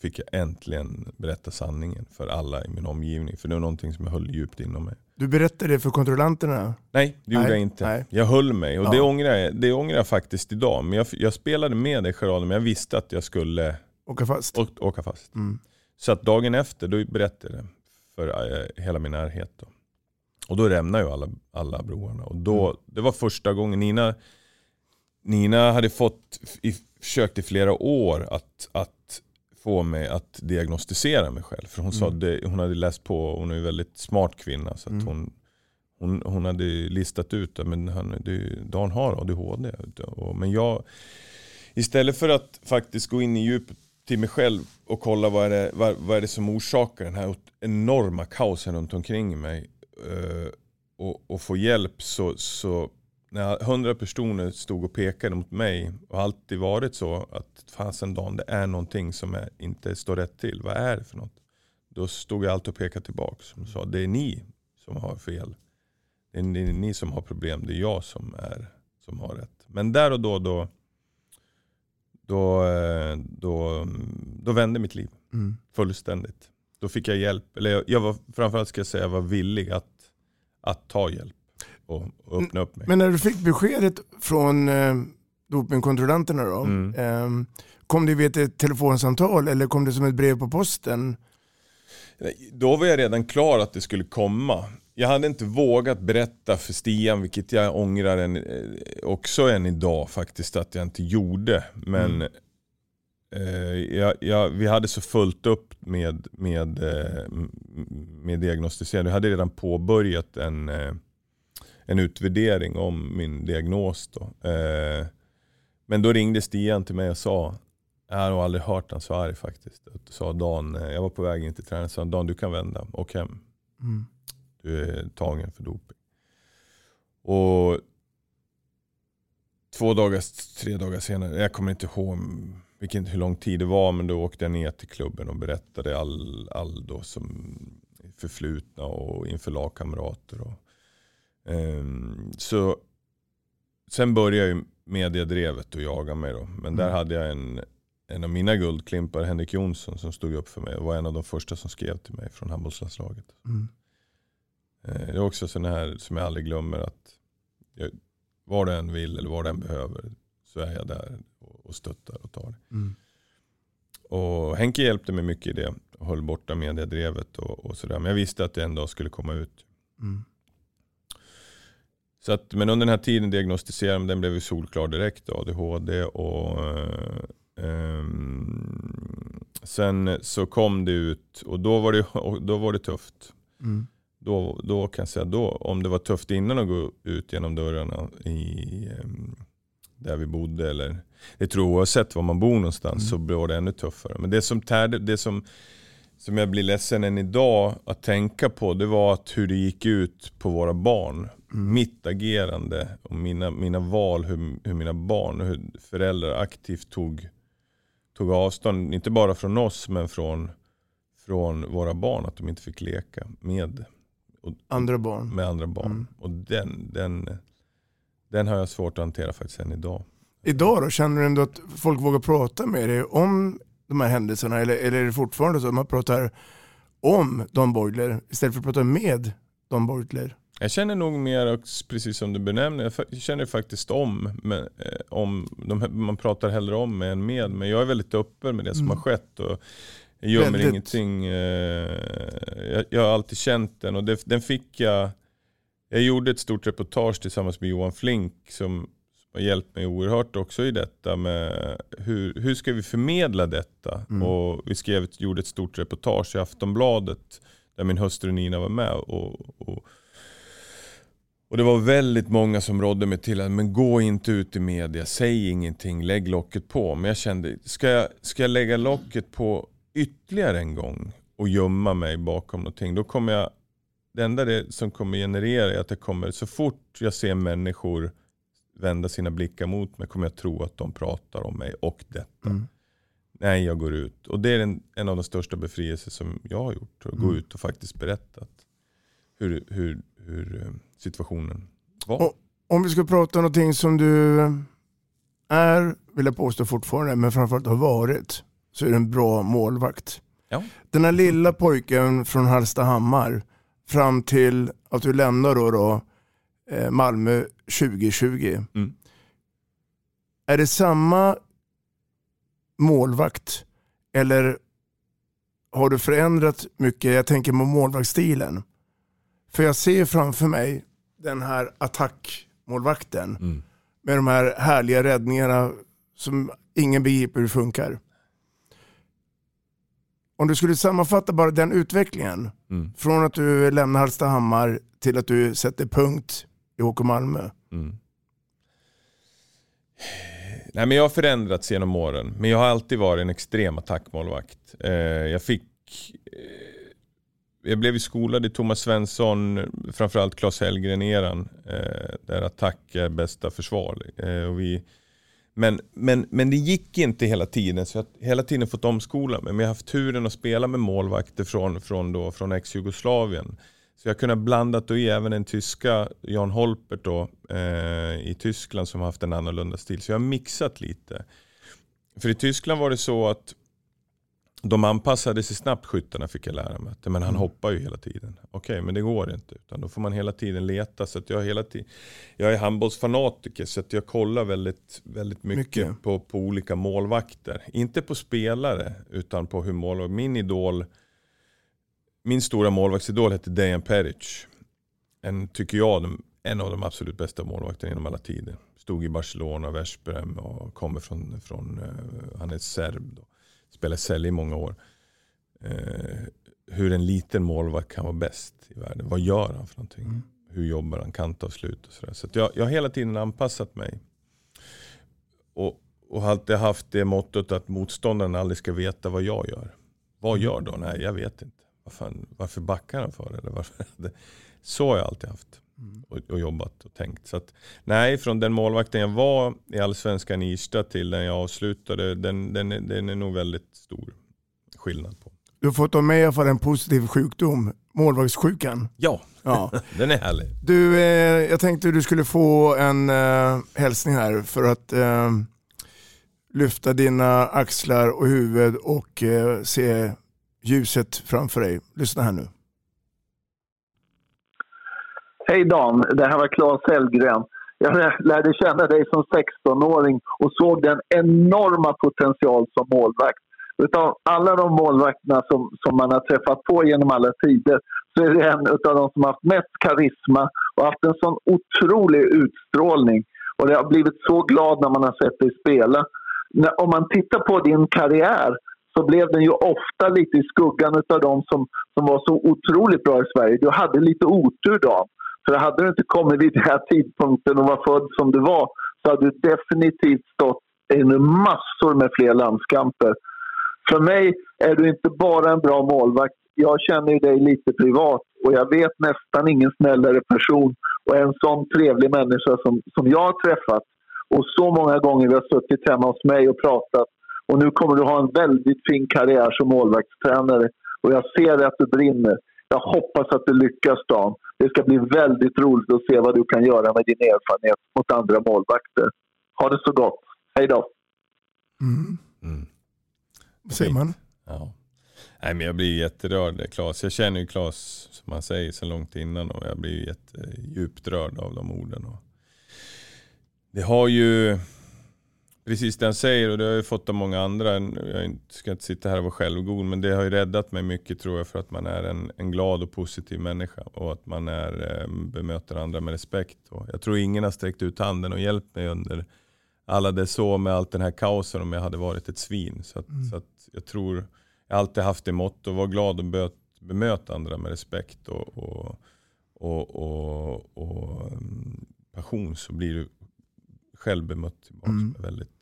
fick jag äntligen berätta sanningen för alla i min omgivning. För det var någonting som jag höll djupt inom mig. Du berättade det för kontrollanterna? Nej, det gjorde Nej, jag inte. nej. Jag höll mig och Ja. det, ångrar jag, det ångrar jag faktiskt idag. Men jag, jag spelade med i charaden men jag visste att jag skulle Åka fast? å, åka fast. Mm. Så att dagen efter då berättade jag det för eh, hela min närhet. Då. Och då rämnade ju alla, alla broarna. Och då, Mm. Det var första gången Nina, Nina hade fått i, försökt i flera år att, att få mig att diagnostisera mig själv. För hon, sa Mm. det, hon hade läst på, hon är en väldigt smart kvinna. Så att Mm. hon, hon, hon hade listat ut att Dan har ADHD. Och, men jag, istället för att faktiskt gå in i djupet till mig själv och kolla vad är det, vad, vad är det som orsakar den här enorma kaosen runt omkring mig. eh, och, och få hjälp så, så när hundra personer stod och pekade mot mig och alltid varit så att fasen Dan det är någonting som är, inte står rätt till. Vad är det för något? Då stod jag alltid och pekade tillbaka och sa det är ni som har fel. Det är ni, som har problem, det är jag som, är, som har rätt. Men där och då, då, då, eh, då, då vände mitt liv Mm. fullständigt. Då fick jag hjälp, eller jag, jag var, framförallt ska jag säga jag var villig att, att ta hjälp och, och öppna upp mig. Men när du fick beskedet från eh, dopingkontrollanterna då, Mm. eh, kom det vid ett telefonsamtal eller kom det som ett brev på posten? Då var jag redan klar att det skulle komma. Jag hade inte vågat berätta för Stian, vilket jag ångrar än, eh, också än idag faktiskt att jag inte gjorde. Men eh, jag, jag, vi hade så fullt upp med, med, eh, med diagnostisering. Jag hade redan påbörjat en, eh, en utvärdering om min diagnos. Då. Eh, men då ringde Stian till mig och sa, jag har aldrig hört han så arg faktiskt. Och Sa Dan, eh, jag var på väg in till träningen, sa Dan du kan vända, och hem. Mm. Du är tagen för doping. Och två dagar, tre dagar senare, jag kommer inte ihåg vilken, hur lång tid det var, men då åkte jag ner till klubben och berättade all, all då som förflutna och inför lagkamrater. Och, så sen började ju mediadrevet att jaga mig då. Men där Mm. hade jag en, en av mina guldklimpar, Henrik Jonsson, som stod upp för mig och var en av de första som skrev till mig från handbollslandslaget. Mm. Eh, Det är också sån här som jag aldrig glömmer att jag, vad du än vill eller vad du än behöver så är jag där och och stöttar och tar. Mm. Och Henke hjälpte mig mycket i det och höll borta mediadrevet och, och sådär. Men jag visste att det en dag skulle komma ut. Mm. Så att, men under den här tiden diagnostiserade jag, den blev ju solklar direkt, ADHD. Och, eh, ehm, sen så kom det ut och då var det, då var det tufft. Mm. Då, då kan jag säga, då, om det var tufft innan att gå ut genom dörrarna i, ehm, där vi bodde. Eller, jag tror oavsett var man bor någonstans så blev det ännu tuffare. Men det som, tärde, det som, som jag blir ledsen än idag att tänka på, det var att hur det gick ut på våra barn. Mm. Mitt agerande och mina, mina val, hur, hur mina barn och hur föräldrar aktivt tog, tog avstånd, inte bara från oss men från, från våra barn, att de inte fick leka med och, andra barn. Med andra barn. Mm. Och den, den, den har jag svårt att hantera faktiskt än idag. Idag då, känner du ändå att folk vågar prata med dig om de här händelserna? Eller, eller är det fortfarande så att man pratar om Don Beutler istället för att prata med Don Beutler? Jag känner nog mer, precis som du benämner, jag känner faktiskt om. Men, eh, om de, man pratar hellre om med än med. Men jag är väldigt öppen med det som mm. har skett. Och jag gömmer väldigt. ingenting. Eh, jag, jag, har alltid känt den och det, den fick jag. Jag gjorde ett stort reportage tillsammans med Johan Flink som har hjälpt mig oerhört också i detta med hur, hur ska vi förmedla detta? Mm. Och vi skrev, gjorde ett stort reportage i Aftonbladet där min hustru Nina var med. Och, och, och det var väldigt många som rådde mig till att men gå inte ut i media, säg ingenting, lägg locket på. Men jag kände, ska jag, ska jag lägga locket på ytterligare en gång och gömma mig bakom någonting, då kommer jag, det enda det som kommer generera är att det kommer, så fort jag ser människor vända sina blickar mot mig kommer jag tro att de pratar om mig och detta. Mm. Nej, jag går ut. Och det är en, en av de största befrielser som jag har gjort. Att mm. gå ut och faktiskt berätta hur, hur, hur eh, situationen var. Och, om vi ska prata om någonting som du är, vill jag påstå fortfarande, men framförallt har varit, så är du en bra målvakt. Ja. Den här lilla pojken från Hallstahammar fram till att du lämnar då, då Malmö 2020. Mm. Är det samma målvakt eller har du förändrat mycket? Jag tänker på målvaktsstilen. För jag ser framför mig den här attackmålvakten mm. med de här härliga räddningarna som ingen begriper hur det funkar. Om du skulle sammanfatta bara den utvecklingen, mm. från att du lämnar Hallstahammar till att du sätter punkt i HK Malmö? Mm. Nej, men jag har förändrats genom åren, men jag har alltid varit en extrem attackmålvakt. Eh, jag fick... Eh, jag blev skolad i Thomas Svensson, framförallt Claes Hellgren-eran, eh, där attack är bästa försvar. Och vi, men, men, men det gick inte hela tiden, så jag har hela tiden fått omskola mig. Men jag har haft turen att spela med målvakter från, från, från ex-Jugoslavien. Så jag har kunnat blanda och i även en tyska, Jan Holpert då, eh, i Tyskland som har haft en annorlunda stil. Så jag har mixat lite. För i Tyskland var det så att de anpassade sig snabbt skyttarna fick jag lära mig. Men han mm. hoppar ju hela tiden. Okej, okay, men det går inte. Utan då får man hela tiden leta. Så att jag, hela tiden, jag är handbollsfanatiker så att jag kollar väldigt, väldigt mycket, mycket. På, på olika målvakter. Inte på spelare utan på hur målvakt. Min idol min stora målvaktsidol hette Dejan Peric. En, tycker jag, en av de absolut bästa målvakterna genom alla tider. Stod i Barcelona, Veszprem och kommer från, från uh, han är serb. Då. Spelade Sälj i många år. Uh, hur en liten målvakt kan vara bäst i världen. Vad gör han för någonting? Mm. Hur jobbar han? Kantavslut och sådär. Så jag, jag har hela tiden anpassat mig. Och, och alltid haft det mottot att motståndaren aldrig ska veta vad jag gör. Vad gör då? Nej, jag vet inte vad fan, varför backar han för? Eller varför? Så har jag alltid haft mm. och, och, jobbat och tänkt. Så att, nej, från den målvakten jag var i Allsvenskan i Irsta till den jag avslutade, den, den, den är nog väldigt stor skillnad på. Du har fått med fall en positiv sjukdom, målvaktssjukan. Ja, ja. den är härlig. Du, eh, jag tänkte du skulle få en eh, hälsning här för att eh, lyfta dina axlar och huvud och eh, se ljuset framför dig. Lyssna här nu. Hej Dan, det här var Claes Hellgren. Jag lärde känna dig som 16-åring och såg den enorma potential som målvakt. Utav alla de målvakterna som, som man har träffat på genom alla tider så är det en av de som har haft mest karisma och haft en sån otrolig utstrålning. Och jag har blivit så glad när man har sett dig spela. Om man tittar på din karriär så blev den ju ofta lite i skuggan av de som, som var så otroligt bra i Sverige. Du hade lite otur då. För hade du inte kommit vid den här tidpunkten och var född som du var så hade du definitivt stått i massor med fler landskamper. För mig är du inte bara en bra målvakt. Jag känner ju dig lite privat och jag vet nästan ingen snällare person och en sån trevlig människa som, som jag har träffat. Och så många gånger vi har suttit hemma hos mig och pratat. Och nu kommer du ha en väldigt fin karriär som målvaktstränare. Och jag ser att du brinner. Jag hoppas att du lyckas Dan. Det ska bli väldigt roligt att se vad du kan göra med din erfarenhet mot andra målvakter. Ha det så gott. Hej då. Mm. Vad säger man? Ja. Nej, men jag blir jätterörd Claes. Jag känner ju Claes som han säger så långt innan och jag blir jättedjupt rörd av de orden. Och det har ju, precis det han säger och det har jag fått av många andra. Jag ska inte sitta här och vara självgod men det har ju räddat mig mycket tror jag för att man är en, en glad och positiv människa och att man är, bemöter andra med respekt. Och jag tror ingen har sträckt ut handen och hjälpt mig under alla det så med allt den här kaosen om jag hade varit ett svin. Så, att, mm. så jag tror, jag har alltid haft det mått och vara glad och bemöta andra med respekt och, och, och, och, och mm, passion så blir du själv bemött tillbaka. Mm. Väldigt.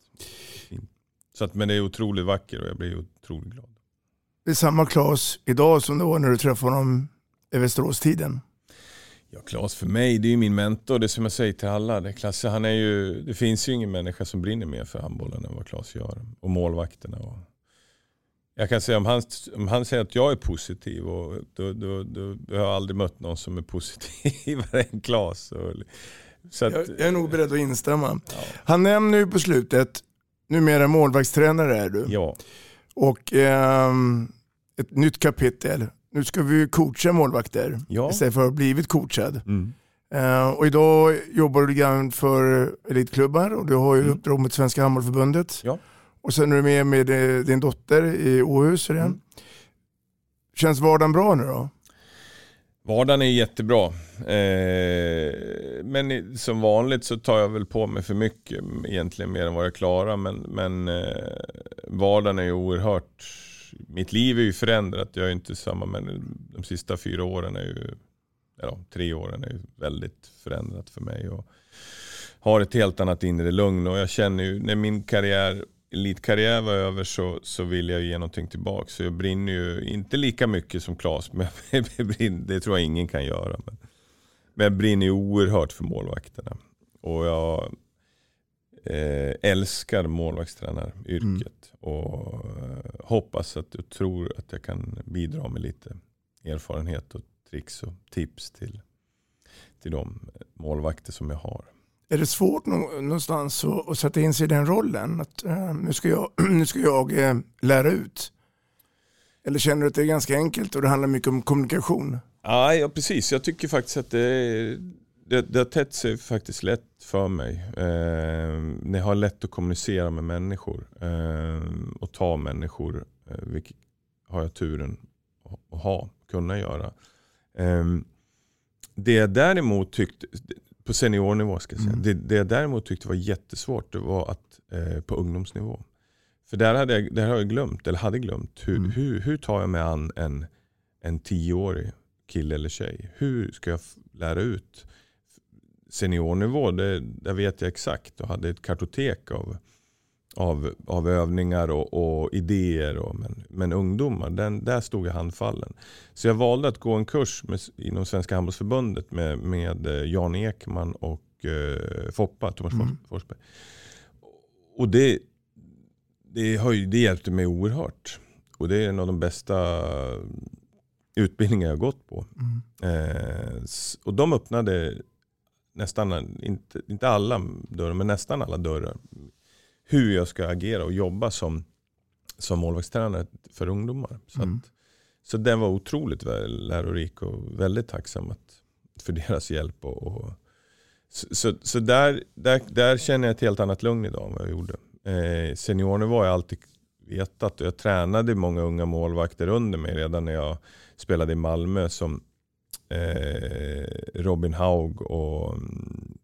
Så att, men det är otroligt vackert och jag blir otroligt glad. Det är samma Klas idag som det var när du träffade honom i Västerås-tiden. Ja, Klas för mig, det är ju min mentor. Det är som jag säger till alla. Det, Klasse, han är ju, det finns ju ingen människa som brinner mer för handbollen än vad Klas gör. Och målvakterna. Och jag kan säga om han, om han säger att jag är positiv, och då, då, då, då har jag aldrig mött någon som är positivare än Klas. Så att, jag, jag, är nog beredd att instämma. Ja. Han nämner ju på slutet, numera målvaktstränare är du. Ja. Och eh, ett nytt kapitel nu ska vi coacha målvakter ja. istället för att ha blivit coachad. Mm. Uh, och idag jobbar du grann för elitklubbar och du har ju mm. uppdrag mot Svenska Handbollförbundet. Ja. Och sen är du med med eh, din dotter i Åhus. Mm. Känns vardagen bra nu då? Vardagen är jättebra. Eh, men som vanligt så tar jag väl på mig för mycket, egentligen mer än vad jag klarar. Men, men eh, vardagen är ju oerhört mitt liv är ju förändrat. Jag är inte samma men de sista fyra åren är ju, eller tre åren är ju väldigt förändrat för mig. Och har ett helt annat inre lugn och jag känner ju när min karriär elitkarriär var över så, så vill jag ge någonting tillbaka. Så jag brinner ju inte lika mycket som Claes, men det tror jag ingen kan göra. Men, men jag brinner ju oerhört för målvakterna. Och jag eh, älskar målvaktstränaryrket. Mm. Och eh, hoppas att du tror att jag kan bidra med lite erfarenhet och tricks och tips till, till de målvakter som jag har. Är det svårt någonstans att, sätta in sig i den rollen? Att, uh, nu ska jag, nu ska jag uh, lära ut. Eller känner du att det är ganska enkelt och det handlar mycket om kommunikation? Ja, precis. Jag tycker faktiskt att det, det, det har tätt sig faktiskt lätt för mig. Eh, jag har lätt att kommunicera med människor eh, och ta människor, eh, vilket har jag turen att ha, kunna göra. Eh, det jag däremot tyckte, på seniornivå ska jag säga, mm. det, det jag däremot tyckte var jättesvårt det var att eh, på ungdomsnivå. För där, hade jag, där har jag glömt, eller hade glömt, hur, mm. hur, hur tar jag mig an en, en tioårig kille eller tjej? Hur ska jag lära ut? seniornivå, det, det vet jag exakt och hade ett kartotek av, av, av övningar och, och idéer. Och, men, men ungdomar, den, där stod jag handfallen. Så jag valde att gå en kurs med, inom Svenska handbollsförbundet med, med eh, Jan Ekman och eh, Foppa, Thomas mm. Forsberg. Och det, det, höj, det hjälpte mig oerhört. Och det är en av de bästa utbildningar jag gått på. Mm. Eh, och de öppnade nästan, inte, inte alla dörrar, men nästan alla dörrar. Hur jag ska agera och jobba som, som målvaktstränare för ungdomar. Så, mm. att, så den var otroligt lärorik och väldigt tacksam att, för deras hjälp. Och, och så så, så där, där, där känner jag ett helt annat lugn idag än vad jag gjorde. Eh, seniornivå har jag alltid vetat och jag tränade många unga målvakter under mig redan när jag spelade i Malmö som eh, Robin Haug och,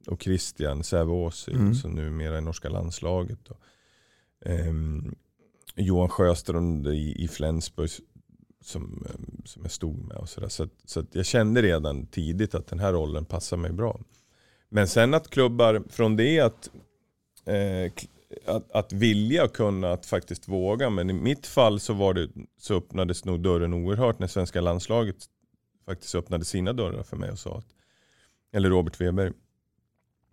och Christian Säveås mm. som numera är norska landslaget. Och, eh, Johan Sjöström i, i Flensburg som, som jag stod med. Och så där. så, så jag kände redan tidigt att den här rollen passar mig bra. Men sen att klubbar från det att eh, att, att vilja och kunna att faktiskt våga. Men i mitt fall så, var det, så öppnades nog dörren oerhört när svenska landslaget faktiskt öppnade sina dörrar för mig och sa att, eller Robert Weber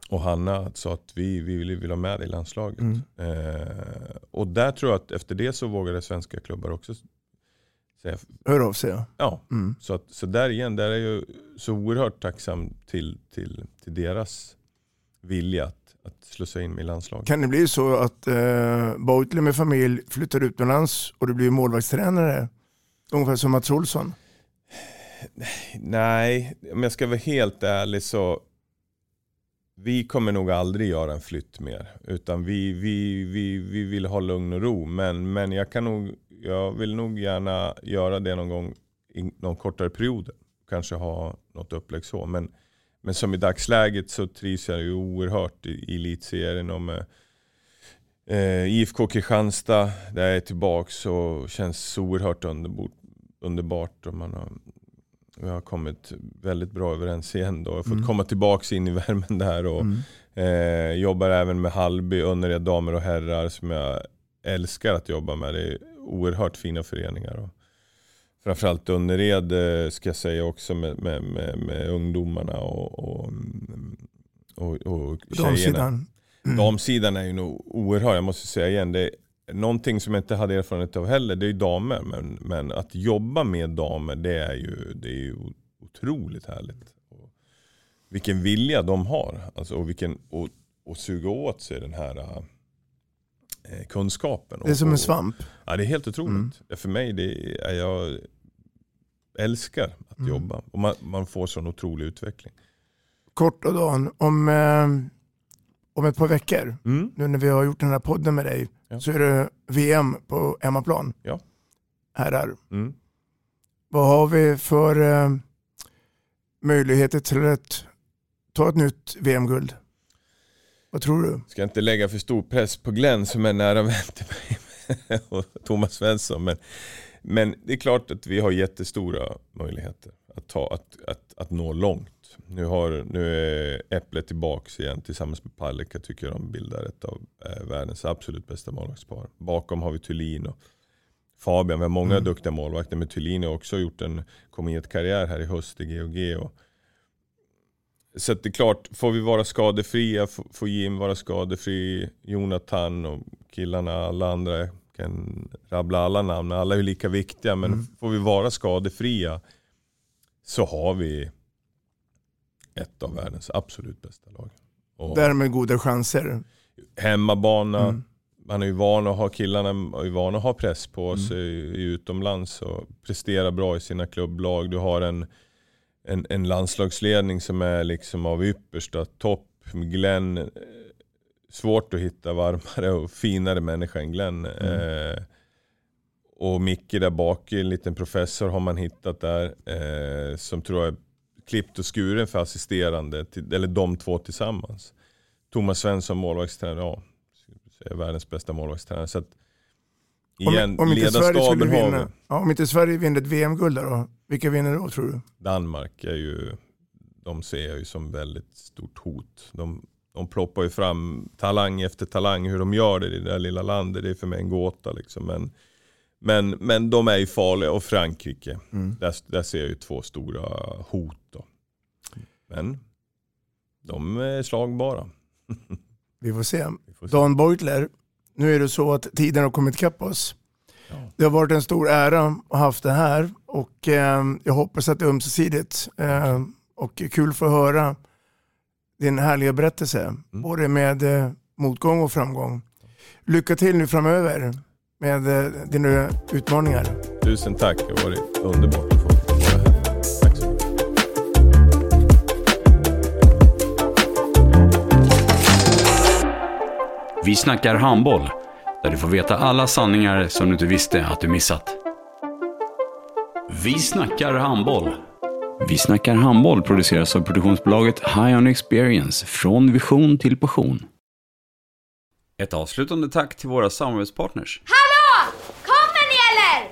och Hanna sa att vi, vi vill, vill ha med dig i landslaget. Mm. Eh, och där tror jag att efter det så vågade svenska klubbar också säga. Hör av sig ja. Ja, Mm. så, att, så där igen, där är jag ju så oerhört tacksam till, till, till deras vilja att, att slussa in mig i landslaget. Kan det bli så att eh, Beutler med familj flyttar utomlands och du blir målvaktstränare? Ungefär som Mats Olsson. Nej, om jag ska vara helt ärlig så vi kommer nog aldrig göra en flytt mer. Utan vi, vi, vi, vi vill ha lugn och ro. Men, men jag, kan nog, jag vill nog gärna göra det någon gång i någon kortare period. Kanske ha något upplägg så. Men, men som i dagsläget så trivs jag ju oerhört i, elitserien. Och med, eh, IFK Kristianstad, där jag är tillbaka och känns oerhört underbart. underbart och man har, vi har kommit väldigt bra överens igen. Då. Jag har fått Mm. komma tillbaka in i värmen där. Och, Mm. eh, jobbar även med Hallby, Önnered damer och herrar som jag älskar att jobba med. Det är oerhört fina föreningar. Och framförallt Önnered eh, ska jag säga också med, med, med, med ungdomarna och, och, och, och tjejerna. Damsidan. Mm. Damsidan är ju nog oerhört, jag måste säga igen. Det är någonting som jag inte hade erfarenhet av heller, det är ju damer. Men, men att jobba med damer, det är ju, det är ju otroligt härligt. Och vilken vilja de har. Alltså, och, vilken, och, och suga åt sig den här eh, kunskapen. Det är som en Och- svamp. Ja, det är helt otroligt. Mm. För mig, det är, jag älskar att Mm. jobba. Och man, man får sån otrolig utveckling. Kort och Dan, om, eh, om ett par veckor, Mm. nu när vi har gjort den här podden med dig, Ja. så är det VM på hemmaplan. Ja. Herrar. Mm. Vad har vi för eh, möjligheter till att ta ett nytt VM-guld? Vad tror du? Ska inte lägga för stor press på Glenn som är nära vän till mig och Thomas Svensson. Men, men det är klart att vi har jättestora möjligheter att, ta, att, att, att nå långt. Nu, har, nu är Äpplet tillbaka igen tillsammans med tycker jag de bildar ett av eh, världens absolut bästa målvaktspar. Bakom har vi Thulin och Fabian. Vi har många Mm. duktiga målvakter men Thulin har också gjort en karriär här i höst i GOG. Och, så det är klart, får vi vara skadefria, får Jim vara skadefri, Jonathan och killarna, alla andra, jag kan rabbla alla namn, alla är lika viktiga, men Mm. får vi vara skadefria så har vi ett av världens absolut bästa lag. Och Därmed goda chanser. hemmabana, Mm. man är ju van att ha killarna är ju vana att ha press på Mm. sig i utomlands och prestera bra i sina klubblag. Du har en, en, en landslagsledning som är liksom av yppersta topp. Glenn, eh, svårt att hitta varmare och finare människa än Glenn. Mm. Eh, och Micke där bak, en liten professor har man hittat där. Eh, som tror jag är klippt och skuren för assisterande, till, eller de två tillsammans. Thomas Svensson, målvaktstränare, ja, är världens bästa målvaktstränare. Så att, Om, igen, om, inte Sverige skulle vinna, ja, om inte Sverige vinner ett VM-guld då, vilka vinner då tror du? Danmark är ju, de ser jag ju som väldigt stort hot. De, de ploppar ju fram talang efter talang. Hur de gör det i det där lilla landet, det är för mig en gåta. Liksom. Men, men, men de är ju farliga. Och Frankrike, Mm. där, där ser jag ju två stora hot. Då. Men de är slagbara. Vi får se. Vi får se. Dan Beutler, nu är det så att tiden har kommit ikapp oss. Det har varit en stor ära att ha haft det här och eh, jag hoppas att det är ömsesidigt eh, och kul att få höra din härliga berättelse, Mm. både med eh, motgång och framgång. Lycka till nu framöver med eh, dina utmaningar. Tusen tack, det har varit underbart att få vara här. Tack så mycket. Vi snackar handboll, där du får veta alla sanningar som du inte visste att du missat. Vi snackar handboll. Vi snackar handboll produceras av produktionsbolaget High On Experience, från vision till passion. Ett avslutande tack till våra samarbetspartners. Hallå! Kommer ni eller?